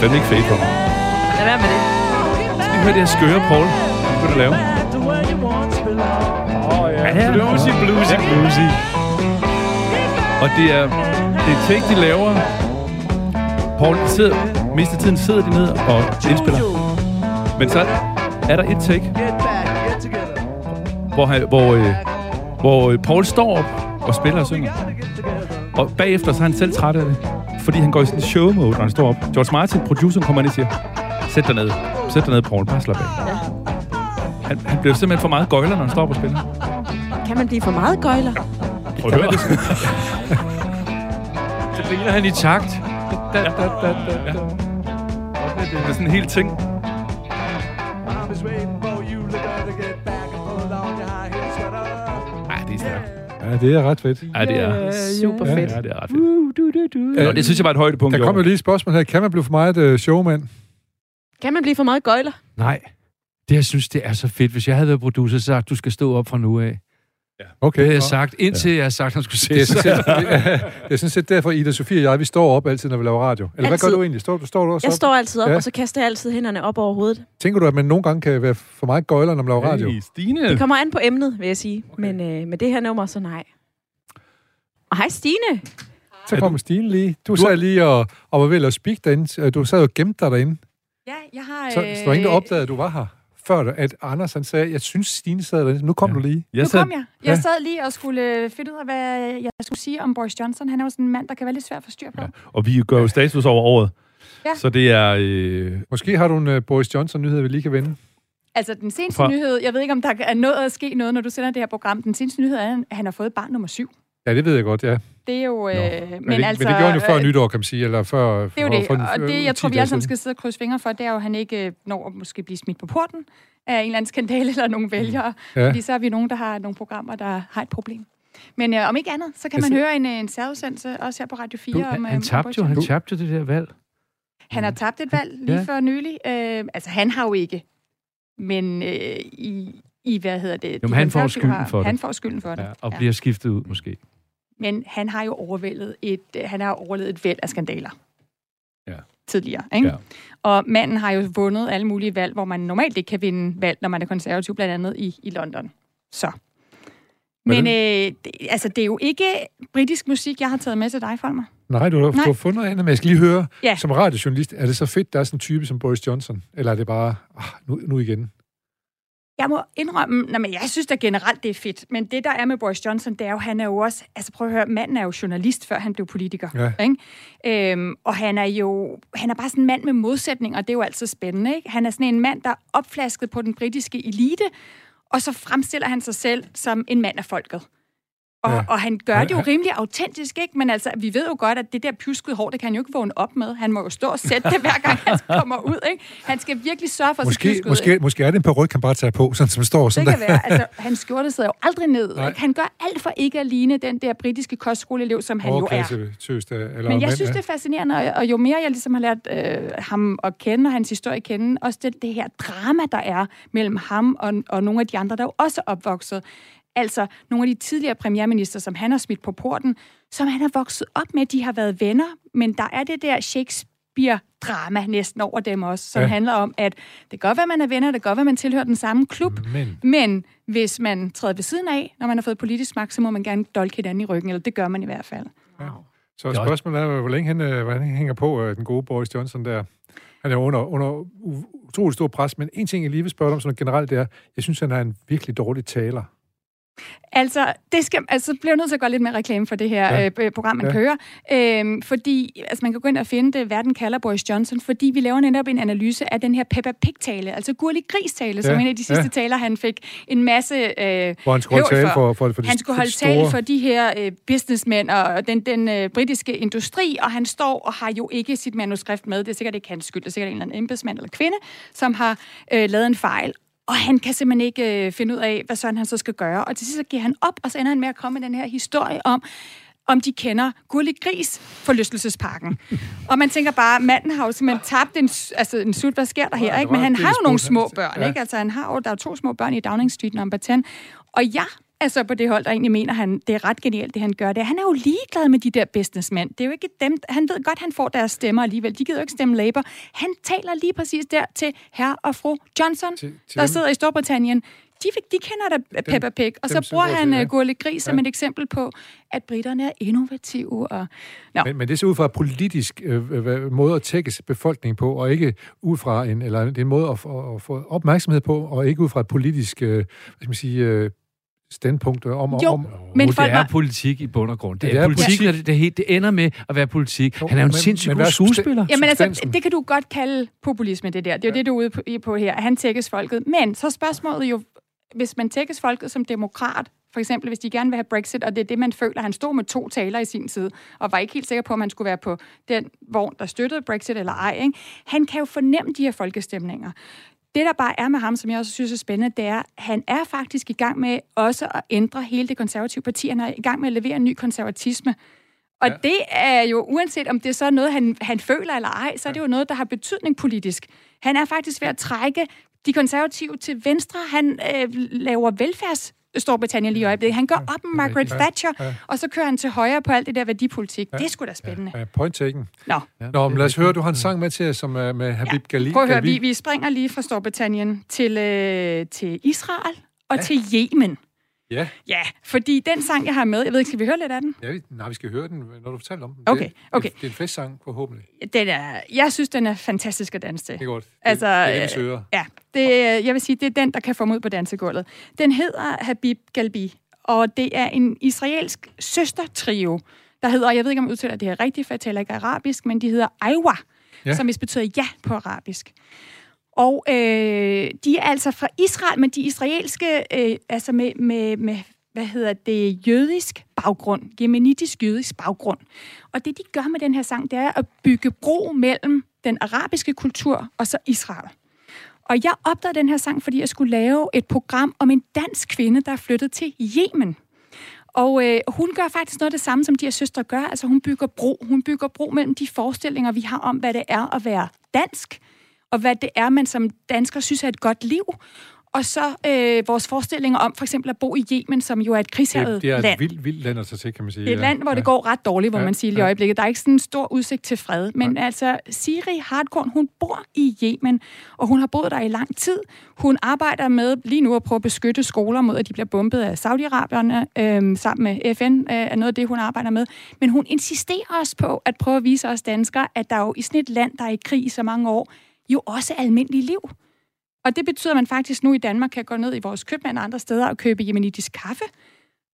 Fandme ikke fade mig. Lad være med det. Skal vi høre det her skøre, Paul? Hvad skal du lave? Belonged. Åh, ja. Bluesy, bluesy, bluesy. Og det er, det er take, de laver. Paul, de sidder, mest af tiden sidder de ned og indspiller. Men så er der et take, hvor, han, hvor, øh, hvor øh, Paul står op og spiller og synger. Og bagefter så er han selv træt af det. Fordi han går i sådan en show mode, når han står op. George Martin, produceren, kommer ind og siger, sæt dig ned. Sæt dig ned, Paul. Bare slap af. Han, han bliver simpelthen for meget gøjler, når han står op og spiller. Kan man blive for meget gøjler? Prøv at høre. Så griner han i takt. Da, da, da, da, da. Det er sådan en hel ting. Ja, det er ret fedt. Ja, det er. Super Ja. fedt. Ja, det er ret fedt. Nå, det synes jeg var et højdepunkt Der kommer lige et spørgsmål her. Kan man blive for meget uh, showman? Kan man blive for meget gøjler? Nej. Det, jeg synes, det er så fedt. Hvis jeg havde været producer, så sagt, du skal stå op fra nu af. Okay. Det har jeg sagt, indtil jeg har sagt, at han skulle Det er, sådan set, det er sådan set derfor, Ida Sofie og jeg, vi står op altid, når vi laver radio. Eller hvad Altid. gør du egentlig? Står du, står du også Jeg op? står altid op, Ja. ja. og så kaster jeg altid hænderne op over hovedet. Tænker du, at man nogle gange kan være for meget gøjler, når man laver radio? Hey, Stine. Det kommer an på emnet, vil jeg sige. Okay. Men øh, med det her nummer, så nej. Og hej Stine. Så kommer Stine lige. Du sad lige og, og var ved at speak derinde. Du sad og gemte dig derinde. Ja, jeg har... Så, så der var ingen, der opdagede, at du var her. Før at Anders han sagde, jeg synes, Stine sad derinde. Nu kom Ja. du lige. Jeg Nu sad, kom jeg. Jeg Ja. sad lige og skulle øh, finde ud af, hvad jeg skulle sige om Boris Johnson. Han er jo sådan en mand, der kan være lidt svær at få styr på. Ja. og vi gør jo status over året. Ja. Så det er... Øh, Måske har du en uh, Boris Johnson-nyhed, vi lige kan vende. Altså, den seneste Fra- nyhed, jeg ved ikke, om der er nået at ske noget, når du sender det her program. Den seneste nyhed er, at han har fået barn nummer syv. Ja, det ved jeg godt, ja. Det er jo... Øh, men, Men, det, altså, men det gjorde han jo før øh, nytår, kan man sige. Eller før, Det er jo for- det, for en- og det, jeg 10 tror, vi alle sammen skal sidde og krydse fingre for, det er jo, at han ikke øh, når at måske blive smidt på porten af en eller anden skandale eller nogle vælgere. Ja. Fordi så er vi nogen, der har nogle programmer, der har et problem. Men øh, om ikke andet, så kan Altså- man høre en, øh, en særudsendelse, også her på Radio 4. Du, om, han, øh, han tabte jo, han tabte det der valg. Han har tabt et valg lige Ja. før nylig. Øh, altså, han har jo ikke. Men øh, i, i, hvad hedder det? Jo, de men han får skylden har- for det. Han får skylden for det. Ja, og bliver skiftet ud, måske. Men han har jo overvældet et, øh, han har overlevet et væld af skandaler. Ja. Tidligere, ikke? Ja. Og manden har jo vundet alle mulige valg, hvor man normalt ikke kan vinde valg, når man er konservativ, blandt andet i, i London. Så. Men øh, det, altså, det er jo ikke britisk musik, jeg har taget med til dig, Folmer. Nej, du har, Nej. du har fundet andet, men jeg skal lige høre, Ja. som radiojournalist, er det så fedt, der er sådan en type som Boris Johnson? Eller er det bare, ah, nu, nu igen? Jeg må indrømme, nej, men jeg synes da generelt, det er fedt. Men det, der er med Boris Johnson, det er jo, han er jo også... Altså prøv at høre, manden er jo journalist, før han blev politiker. Ja. Ikke? Øhm, og han er jo... Han er bare sådan en mand med modsætninger, og det er jo altid spændende. Ikke? Han er sådan en mand, der er opflasket på den britiske elite, og så fremstiller han sig selv som en mand af folket. Og, Ja. og han gør det jo rimelig autentisk, ikke? Men altså, vi ved jo godt, at det der pjuskede hår, det kan han jo ikke vågne op med. Han må jo stå og sætte det, hver gang han kommer ud, ikke? Han skal virkelig sørge for sit Måske, pjuskede, måske, måske er det en peruk, han bare tager på, sådan som står sådan det kan der. være. Altså, hans skjorte sidder jo aldrig ned. Nej. Ikke? Han gør alt for ikke at ligne den der britiske kostskoleelev, som han jo er. Tøs, der, eller Men jeg mand, synes, det er fascinerende, og, og jo mere jeg ligesom har lært øh, ham at kende, og hans historie at kende, også det, det her drama, der er mellem ham og, og nogle af de andre, der jo også er opvokset. Altså nogle af de tidligere premierminister, som han har smidt på porten, som han har vokset op med, de har været venner, men der er det der Shakespeare-drama næsten over dem også, som Ja. ja. handler om, at det kan godt være, man er venner, det kan godt være, man tilhører den samme klub, Men men hvis man træder ved siden af, når man har fået politisk magt, så må man gerne dolke hinanden i ryggen, eller det gør man i hvert fald. så spørgsmålet er, hvor længe han, øh, hvor han hænger på, øh, den gode Boris Johnson der. Han er under, under utrolig stor pres, men en ting, jeg lige vil spørge om sådan generelt, det er, jeg synes, han er en virkelig dårlig taler. Altså, det skal, altså bliver jeg nødt til at gøre lidt mere reklame for det her Ja. øh, program, man Ja. kører. Øhm, fordi, altså man kan gå ind og finde det, verden kalder Boris Johnson, fordi vi laver netop en analyse af den her Peppa Pig-tale, altså Gurli Gris-tale, ja. som en af de sidste Ja. taler, han fik en masse øh, Hvor han skulle holde tale for, for, for, de, han skulle holde de store... tale for de her øh, businessmænd og den, den øh, britiske industri, og han står og har jo ikke sit manuskript med. Det er sikkert ikke hans skyld. Det er sikkert en eller anden embedsmand eller kvinde, som har øh, lavet en fejl. Og han kan simpelthen ikke øh, finde ud af, hvad sådan han så skal gøre. Og til sidst så giver han op, og så ender han med at komme med den her historie om, om de kender Gurli Gris forlystelsesparken. og man tænker bare, manden har jo simpelthen tabt en, altså en sult, hvad sker der her? Ikke? Men han har jo nogle små børn, ikke? Altså, han har jo, der er jo to små børn i Downing Street number 10. Og jeg er så på det hold, der egentlig mener, han, det er ret genialt, det han gør. Det. Han er jo ligeglad med de der businessmænd. Det er jo ikke dem, han ved godt, han får deres stemmer alligevel. De gider jo ikke stemme Labour. Han taler lige præcis der til herr og fru Johnson, Til- til der dem. sidder i Storbritannien. De, de kender da Peppa Pig, og dem, så som bruger han til, ja. Gurle Gris som Ja. et eksempel på, at britterne er innovative. Og... Nå. Men, men det ser ud fra en politisk øh, øh, måde at tækkes befolkningen på, og ikke ud fra en, eller det er en måde at, at, at få opmærksomhed på, og ikke ud fra et politisk, øh, hvad skal man sige, øh, standpunkt om... Jo, om men det folk er var- politik i bund og grund. Det, Det er, er politik, politik. og det, det, helt- det ender med at være politik. Jo, Han er jo en sindssygt men god er skuespiller. Jamen altså, det kan du godt kalde populisme, det der. Det er jo det, du er ude på, her. Han tækkes folket. Men så er spørgsmålet jo, hvis man tækkes folket som demokrat, for eksempel hvis de gerne vil have Brexit, og det er det, man føler, han stod med to taler i sin tid, og var ikke helt sikker på, om han skulle være på den vogn, der støttede Brexit eller ej. Ikke? Han kan jo fornemme de her folkestemninger. Det, der bare er med ham, som jeg også synes er spændende, det er, at han er faktisk i gang med også at ændre hele det konservative parti. Han er i gang med at levere en ny konservatisme. Og ja. det er jo, uanset om det er så noget, han, han føler eller ej, så er det jo noget, der har betydning politisk. Han er faktisk ved at trække de konservative til venstre. Han øh, laver Storbritannien lige i øjeblikket. Han går op med Margaret Ja, Thatcher, ja. og så kører han til højre på alt det der værdipolitik. Det er sgu da spændende. Ja, point taken. Nå. Nå, men lad os høre, du har en sang med til som er med Habib Gali. Prøv at høre, vi, vi springer lige fra Storbritannien til, øh, til Israel og ja. til Yemen. Ja, Ja, fordi den sang, jeg har med, jeg ved ikke, skal vi høre lidt af den? ja vi, nej, vi skal høre den, når du fortæller om den. Okay, det, okay. Det, det er en festsang, forhåbentlig. Den er, jeg synes, den er fantastisk at danse til. Det er godt. Altså, det er det, vi øh. Ja, det, øh, jeg vil sige, det er den, der kan få mig ud på dansegulvet. Den hedder Habib Galbi, og det er en israelsk søstertrio, der hedder, jeg ved ikke, om jeg udtaler det her rigtigt, for jeg taler ikke arabisk, men de hedder Aiwa, ja. som vist betyder ja på arabisk. Og øh, de er altså fra Israel, men de israelske, øh, altså med, med, med, hvad hedder det, jødisk baggrund, jemenitisk jødisk baggrund. Og det, de gør med den her sang, det er at bygge bro mellem den arabiske kultur og så Israel. Og jeg opdagede den her sang, fordi jeg skulle lave et program om en dansk kvinde, der er flyttet til Yemen. Og øh, hun gør faktisk noget af det samme, som de her søstre gør. Altså hun bygger bro. Hun bygger bro mellem de forestillinger, vi har om, hvad det er at være dansk, og hvad det er, man som dansker synes er et godt liv. Og så øh, vores forestillinger om for eksempel at bo i Yemen, som jo er et krigshavet Det, det er et land. vildt, vildt land at tage til, kan man sige. Det er et land, hvor det går ret dårligt, hvor Ja, man siger i ja. øjeblikket. Der er ikke sådan en stor udsigt til fred. Men altså, Siri Hardkorn, hun bor i Yemen, og hun har boet der i lang tid. Hun arbejder med lige nu at prøve at beskytte skoler mod, at de bliver bombet af Saudi-Arabierne. Øhm, sammen med FN øh, er noget af det, hun arbejder med. Men hun insisterer også på at prøve at vise os danskere, at der jo i sådan et land, der er i krig i så mange år, jo også almindelige liv. Og det betyder, at man faktisk nu i Danmark kan gå ned i vores købmand og andre steder og købe jemenitisk kaffe.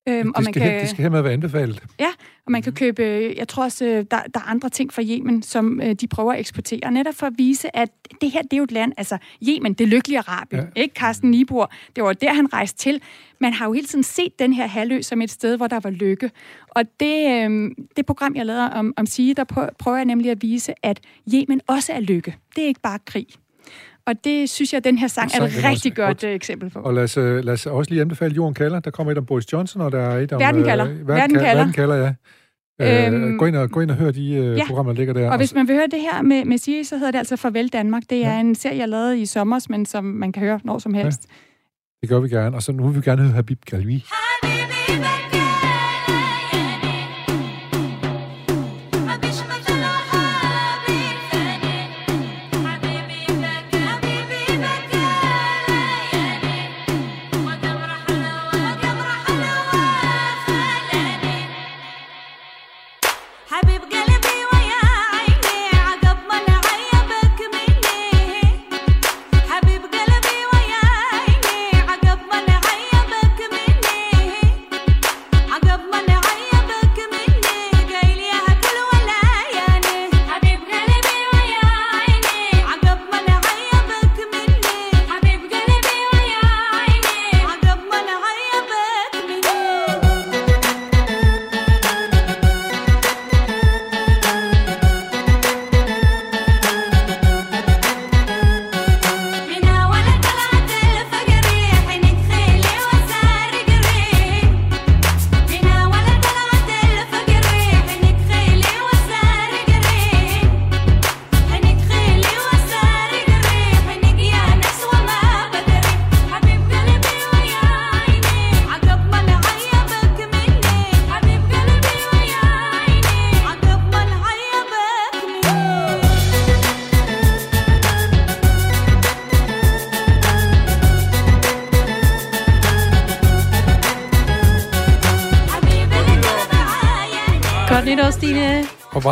Øhm, og Det man skal, kan... det skal hermed være anbefalet. Ja, og man kan købe, øh, jeg tror også, øh, der, der er andre ting fra Yemen, som øh, de prøver at eksportere, netop for at vise, at det her, det er jo et land, altså Yemen, det lykkelige Arabien, ja. ikke Carsten Niebuhr, det var der, han rejste til. Man har jo hele tiden set den her halvø som et sted, hvor der var lykke. Og det, øh, det program, jeg lavede om, om Sige, der prø- prøver jeg nemlig at vise, at Yemen også er lykke. Det er ikke bare krig og det synes jeg, at den her sang er et rigtig godt godt øh, eksempel på. Og lad os, øh, lad os også lige anbefale Jorden kalder. Der kommer et om Boris Johnson, og der er et om... Verden øh, kalder. Øh, verden, verden kalder. Verden kalder, ja. Øhm, gå, ind og, gå ind og hør de øh, ja. programmer, der ligger der. Og hvis man vil høre det her med, med Siri, så hedder det altså Farvel Danmark. Det er ja. en serie, jeg lavede i sommer, men som man kan høre når som helst. Ja. Det gør vi gerne. Og så nu vil vi gerne høre Habib Kalvi. Habib!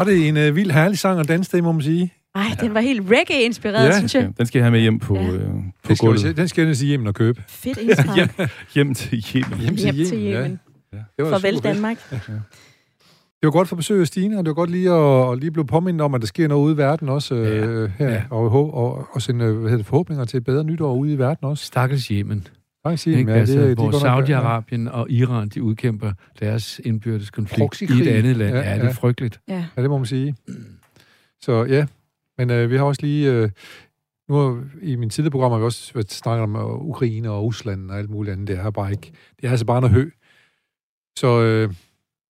Var det en øh, vild herlig sang at danse til, må man sige? Ej, den var helt reggae-inspireret, Ja. synes jeg. Den skal jeg have med hjem på, ja. øh, på Den skal, gulvet. vi, den skal jeg sige hjem og købe. Fedt indspark. hjem, hjem til Yemen. Hjem til Hjem til Yemen, ja. Yemen. Ja. Det var Farvel. Danmark. Det var godt for besøg af Stine, og det var godt lige at, at lige blive påmindet om, at der sker noget ude i verden også øh, her, Ja. og, og, og, og sende hvad hedder det, forhåbninger til et bedre nytår ude i verden også. Stakkels Yemen. Yemen, Ikke? ja, det- altså, det er hvor Saudi-Arabien og Iran, de udkæmper deres indbyrdes konflikt i et andet land. Ja, Ja, det ja. er frygteligt. Ja. Ja, det må man sige. Så ja, men øh, vi har også lige... Øh, nu har, i min tidligere program har vi også været snakket om øh, Ukraine og Rusland og alt muligt andet. Det er bare ikke... Det er altså bare noget hø. Så øh,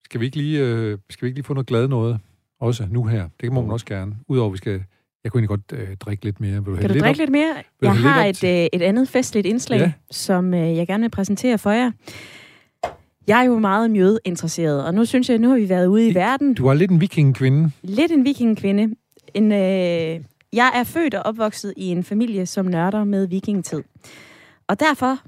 skal, vi ikke lige, øh, skal vi ikke lige få noget glad noget? Også nu her. Det må man også gerne. Udover at vi skal Jeg kunne egentlig godt øh, drikke lidt mere. Vil du Kan du lidt drikke op? lidt mere? Vil du Jeg har lidt et, øh, et andet festligt indslag, Ja. som øh, jeg gerne vil præsentere for jer. Jeg er jo meget mjødinteresseret, og nu synes jeg, nu har vi været ude i verden. Du er lidt en vikingekvinde. Lidt en vikingekvinde. En, øh, jeg er født og opvokset i en familie, som nørder med vikingetid. Og derfor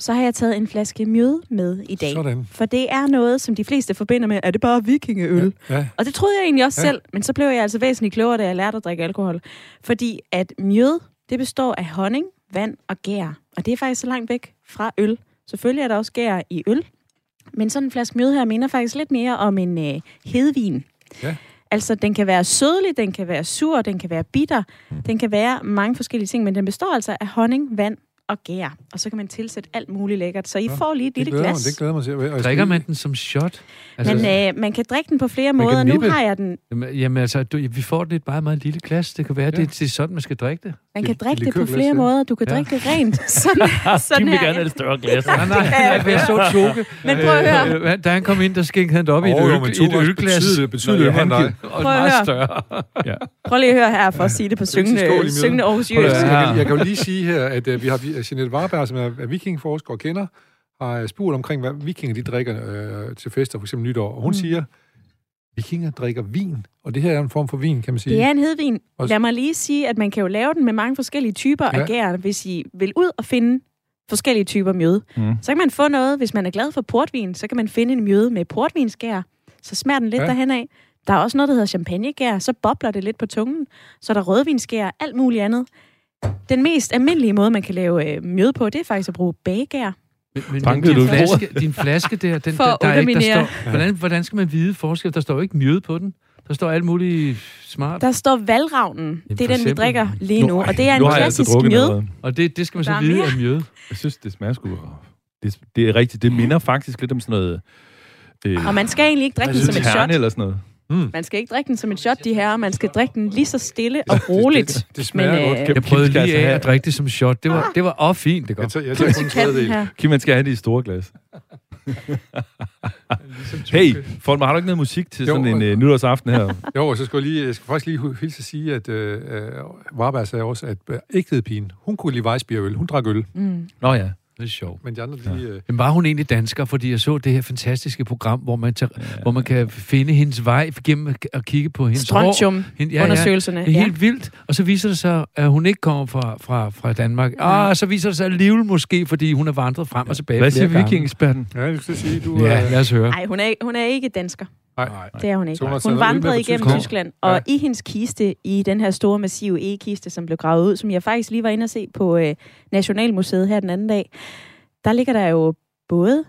så har jeg taget en flaske mjød med i dag. Sådan. For det er noget, som de fleste forbinder med, er det bare vikingeøl? Ja. Og det troede jeg egentlig også Ja. ja. selv, men så blev jeg altså væsentligt klogere, da jeg lærte at drikke alkohol. Fordi at mjød, det består af honning, vand og gær. Og det er faktisk så langt væk fra øl. Selvfølgelig er der også gær i øl. Men sådan en flaske mjød her minder faktisk lidt mere om en øh, hedvin. Ja. Altså, den kan være sødlig, den kan være sur, den kan være bitter, den kan være mange forskellige ting, men den består altså af honning, vand og gær. Og så kan man tilsætte alt muligt lækkert. Så I Nå, får lige et Det lille glæder, mig, glas. det glæder mig til. Og jeg Drikker man den som shot? Men øh, man kan drikke den på flere Man måder. Nu har jeg den. Jamen, jamen altså, du, vi får det i et meget, meget lille glas. Det kan være, ja. det, det er sådan, man skal drikke det. Man kan drikke det på flere ja. måder. Du kan Ja. drikke det rent. Sådan, sådan Kim vil gerne have et større glas. Nej, nej, nej, jeg så. Men prøv at høre. Øh, øh, da han kom ind, der skænkede han det op i et, jo, øl, et ølglas. betydeligt- betydeligt Nå, yngre end han Og Prøv at meget høre. større. ja. Prøv lige at høre her, for at sige det på syngende, Aarhus. Jeg, kan, jo lige sige her, at uh, vi har Jeanette Warberg, som er, er vikingforsker og kender, har spurgt omkring, hvad vikinger de drikker øh, til fester, for eksempel nytår. Og hun mm. siger, vikinger drikker vin, og det her er en form for vin, kan man sige. Det er en hedvin. Og- Lad mig lige sige, at man kan jo lave den med mange forskellige typer Ja. af gær, hvis I vil ud og finde forskellige typer mjød. Mm. Så kan man få noget, hvis man er glad for portvin, så kan man finde en mjød med portvinsgær. Så smager den lidt ja. derhen af. Der er også noget, der hedder champagnegær, så bobler det lidt på tungen. Så er der rødvinsgær, alt muligt andet. Den mest almindelige måde, man kan lave øh, mjød på, det er faktisk at bruge bagegær. Men, men, din, flaske, din flaske der, den, For der, der er ikke, der står, hvordan, hvordan skal man vide forskel? Der står jo ikke mjød på den. Der står alt muligt smart. Der står valravnen. Det er den, vi drikker lige nu. Og det er en altså klassisk mjød. noget. Og det, det skal man så Der er vide mere. af mjød. Jeg synes, det smager sgu... Det, det er rigtigt. Det minder faktisk lidt om sådan noget... Øh, Og man skal egentlig ikke drikke den som et shot. eller sådan noget. Man skal ikke drikke den som et shot, de her. Man skal drikke den lige så stille og roligt. Det, det, det smager Men, godt. øh, Kim, Jeg prøvede lige af at drikke det som shot. Det var, det var også fint, det jeg godt. tager, jeg en kan den tredjedel. her. Kim, man skal have det i store glas. hey, Folmer, har du ikke noget musik til Jo, sådan en øh, øh, nytårsaften her? Jo, og så skal jeg, lige, jeg skal faktisk lige hilse at sige, at øh, øh, Warberg sagde også, at øh, ægtedpigen, hun kunne lide Weissbierøl. Hun drak øl, Mm. Nå ja. Det er sjovt. men de andre, de... Øh, Men var hun egentlig dansker? Fordi jeg så det her fantastiske program, hvor man, tager, ja. hvor man kan finde hendes vej gennem at- kigge på hendes hår. Strontium. Hende, ja, ja, Undersøgelserne. det er helt vildt. Og så viser det sig, at hun ikke kommer fra, fra, fra Danmark. Ah, så viser det sig alligevel måske, fordi hun er vandret frem og tilbage Hvad siger vikingeksperten? ja, jeg skal sige, du... Ja, øh, lad os høre. Nej, hun er, hun er ikke dansker. Nej. Det er hun ikke. Hun vandrede igennem Tyskland. Og Ja. i hendes kiste, i den her store, massive e-kiste, som blev gravet ud, som jeg faktisk lige var inde og se på øh, Nationalmuseet her den anden dag, der ligger der jo både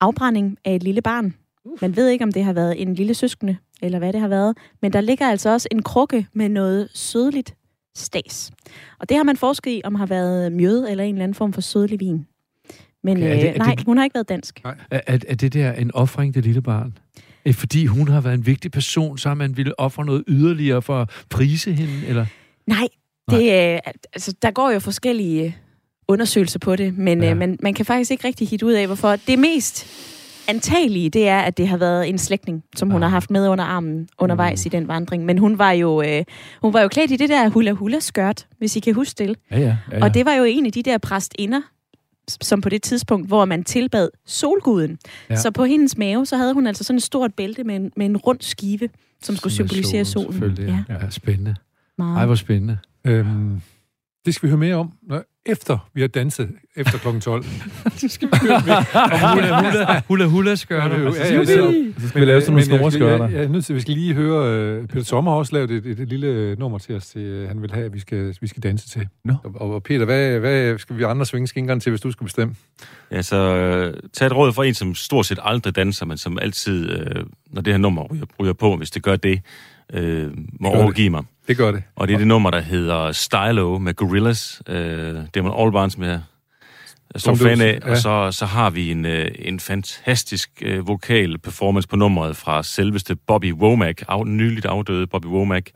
afbrænding af et lille barn. Man ved ikke, om det har været en lille søskende, eller hvad det har været. Men der ligger altså også en krukke med noget sødligt stas. Og det har man forsket i, om har været mjød eller en eller anden form for sødlig vin. Men Okay, er okay, det- øh, er nej, det- hun har ikke været dansk. Er, er, er det der en offring, det lille barn? Eh, Fordi hun har været en vigtig person, så har man ville ofre noget yderligere for at prise hende? Eller? Nej, det, er, altså, der går jo forskellige undersøgelser på det, men Ja. ja. øh, man, man kan faktisk ikke rigtig hitte ud af, hvorfor. Det mest antagelige, det er, at det har været en slægtning, som hun Ah. har haft med under armen undervejs Mm. i den vandring. Men hun var jo, øh, hun var jo klædt i det der hula-hula-skørt, hvis I kan huske det. Ja, ja. ja, ja. Og det var jo en af de der præstinder, som på det tidspunkt, hvor man tilbad solguden. Ja. Så på hendes mave, så havde hun altså sådan et stort bælte med en, med en rund skive, som skulle Som er symbolisere solen, solen. ja. Ja, spændende. meget. Ej, hvor spændende. Øhm, det skal vi høre mere om, efter vi har danset efter kl. 12. det skal vi høre mere Og hula, hula, hula, hula skørter. Ja, ja, Altså, ja, så, det så skal vi lave sådan nogle store jeg, skørter. jeg, jeg, er nødt til, vi skal lige høre, uh, Peter Sommer har også lavet et, et, et lille nummer til os, til, uh, han vil have, at vi skal, vi skal danse til. Nå. Og, og Peter, hvad, hvad skal vi andre svinge skingeren til, hvis du skal bestemme? Ja, så øh, tag et råd fra en, som stort set aldrig danser, men som altid, øh, når det her nummer ryger, ryger på, hvis det gør det, øh, må gør det. overgive mig. Det gør det. Og det er det nummer, der hedder Stylo med Gorillaz. Øh, det er man jeg er stor Som fan af. ja. Og så, så har vi en, øh, en fantastisk øh, vokal performance på nummeret fra selveste Bobby Womack, af, nyligt afdøde Bobby Womack,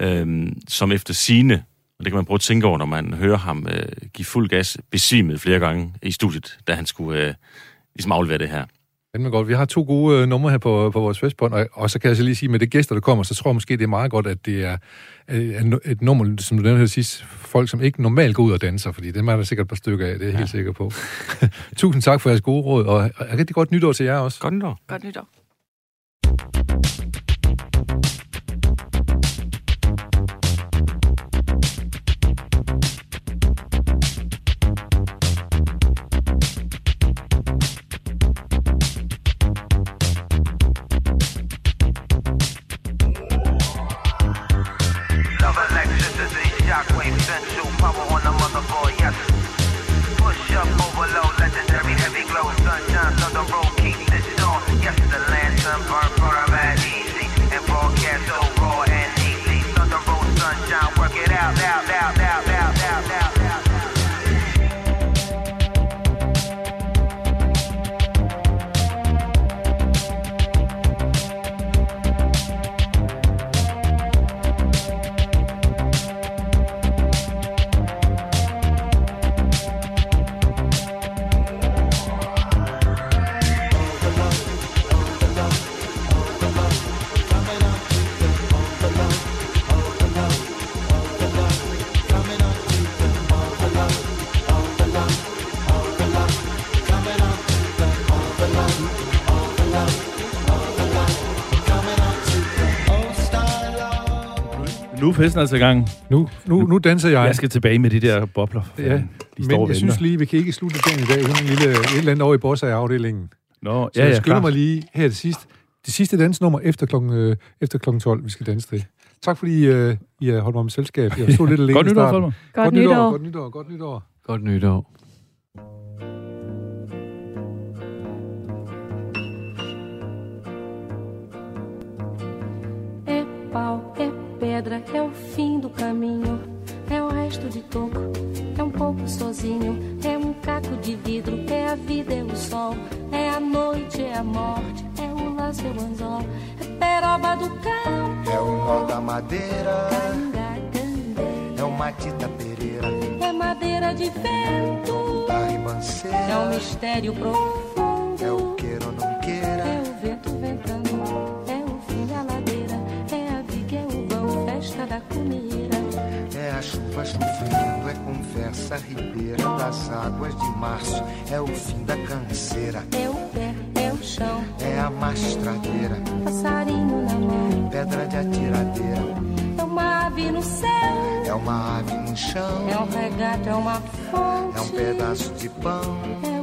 ja. øhm, som efter sine, og det kan man prøve at tænke over, når man hører ham øh, give fuld gas, besvimede flere gange i studiet, da han skulle øh, ligesom aflevere det her. Fandme godt. Vi har to gode øh, numre her på, på vores festbånd, og, og så kan jeg så lige sige, med det gæster, der kommer, så tror jeg måske, det er meget godt, at det er øh, et, nummer, som du nævnte her sidst, folk, som ikke normalt går ud og danser, fordi dem er der sikkert et par stykker af, det er jeg helt sikker på. Tusind tak for jeres gode råd, og, og rigtig godt nytår til jer også. Godt nytår. Godt nytår. Er festen altså i gang. Nu, nu, nu danser jeg. Jeg skal tilbage med de der bobler. Ja, De men jeg synes venter. lige, vi kan ikke slutte dagen i dag uden en lille, et eller andet over i Bossa-afdelingen. Nå, Så ja, jeg ja, skynder klart. mig lige her til sidst. Det sidste dansnummer efter klokken, øh, efter klokken 12, vi skal danse til. Tak fordi øh, I har holdt mig med selskab. Jeg stod lidt alene Godt nytår. Folmer. Godt Godt nytår. nytår. Godt nytår. Godt nytår. Godt nytår. Pedra, é o fim do caminho. É o resto de toco, é um pouco sozinho. É um caco de vidro, é a vida, é o sol. É a noite, é a morte, é o laço, é o anzol. É peroba do campo, É o nó da madeira, é o Matita Pereira, É madeira de vento, é um ribanceira, mistério profundo. É a chuva chovendo, é conversa ribeira das águas de março, é o fim da canseira, É o pé, é o chão, é a mastradeira, passarinho na mão. pedra de atiradeira, É uma ave no céu, é uma ave no chão, é um regato, é uma fonte. é um pedaço de pão, É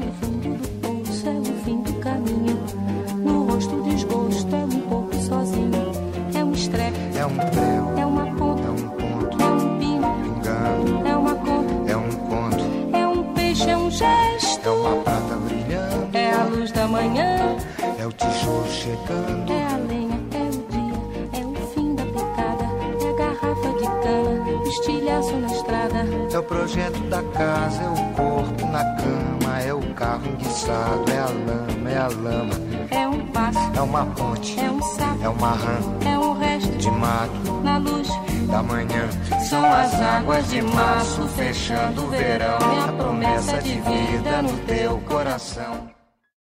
chegando, é a lenha, é o dia, é o fim da picada. É a garrafa de cana, estilhaço na estrada. É o projeto da casa, é o corpo na cama, é o carro enguiçado, é a lama, é a lama, É um passo, é uma ponte, é um sapo, é uma rã é um resto de mato na luz. da manhã. São as águas de março fechando o verão. É a promessa de vida no teu coração.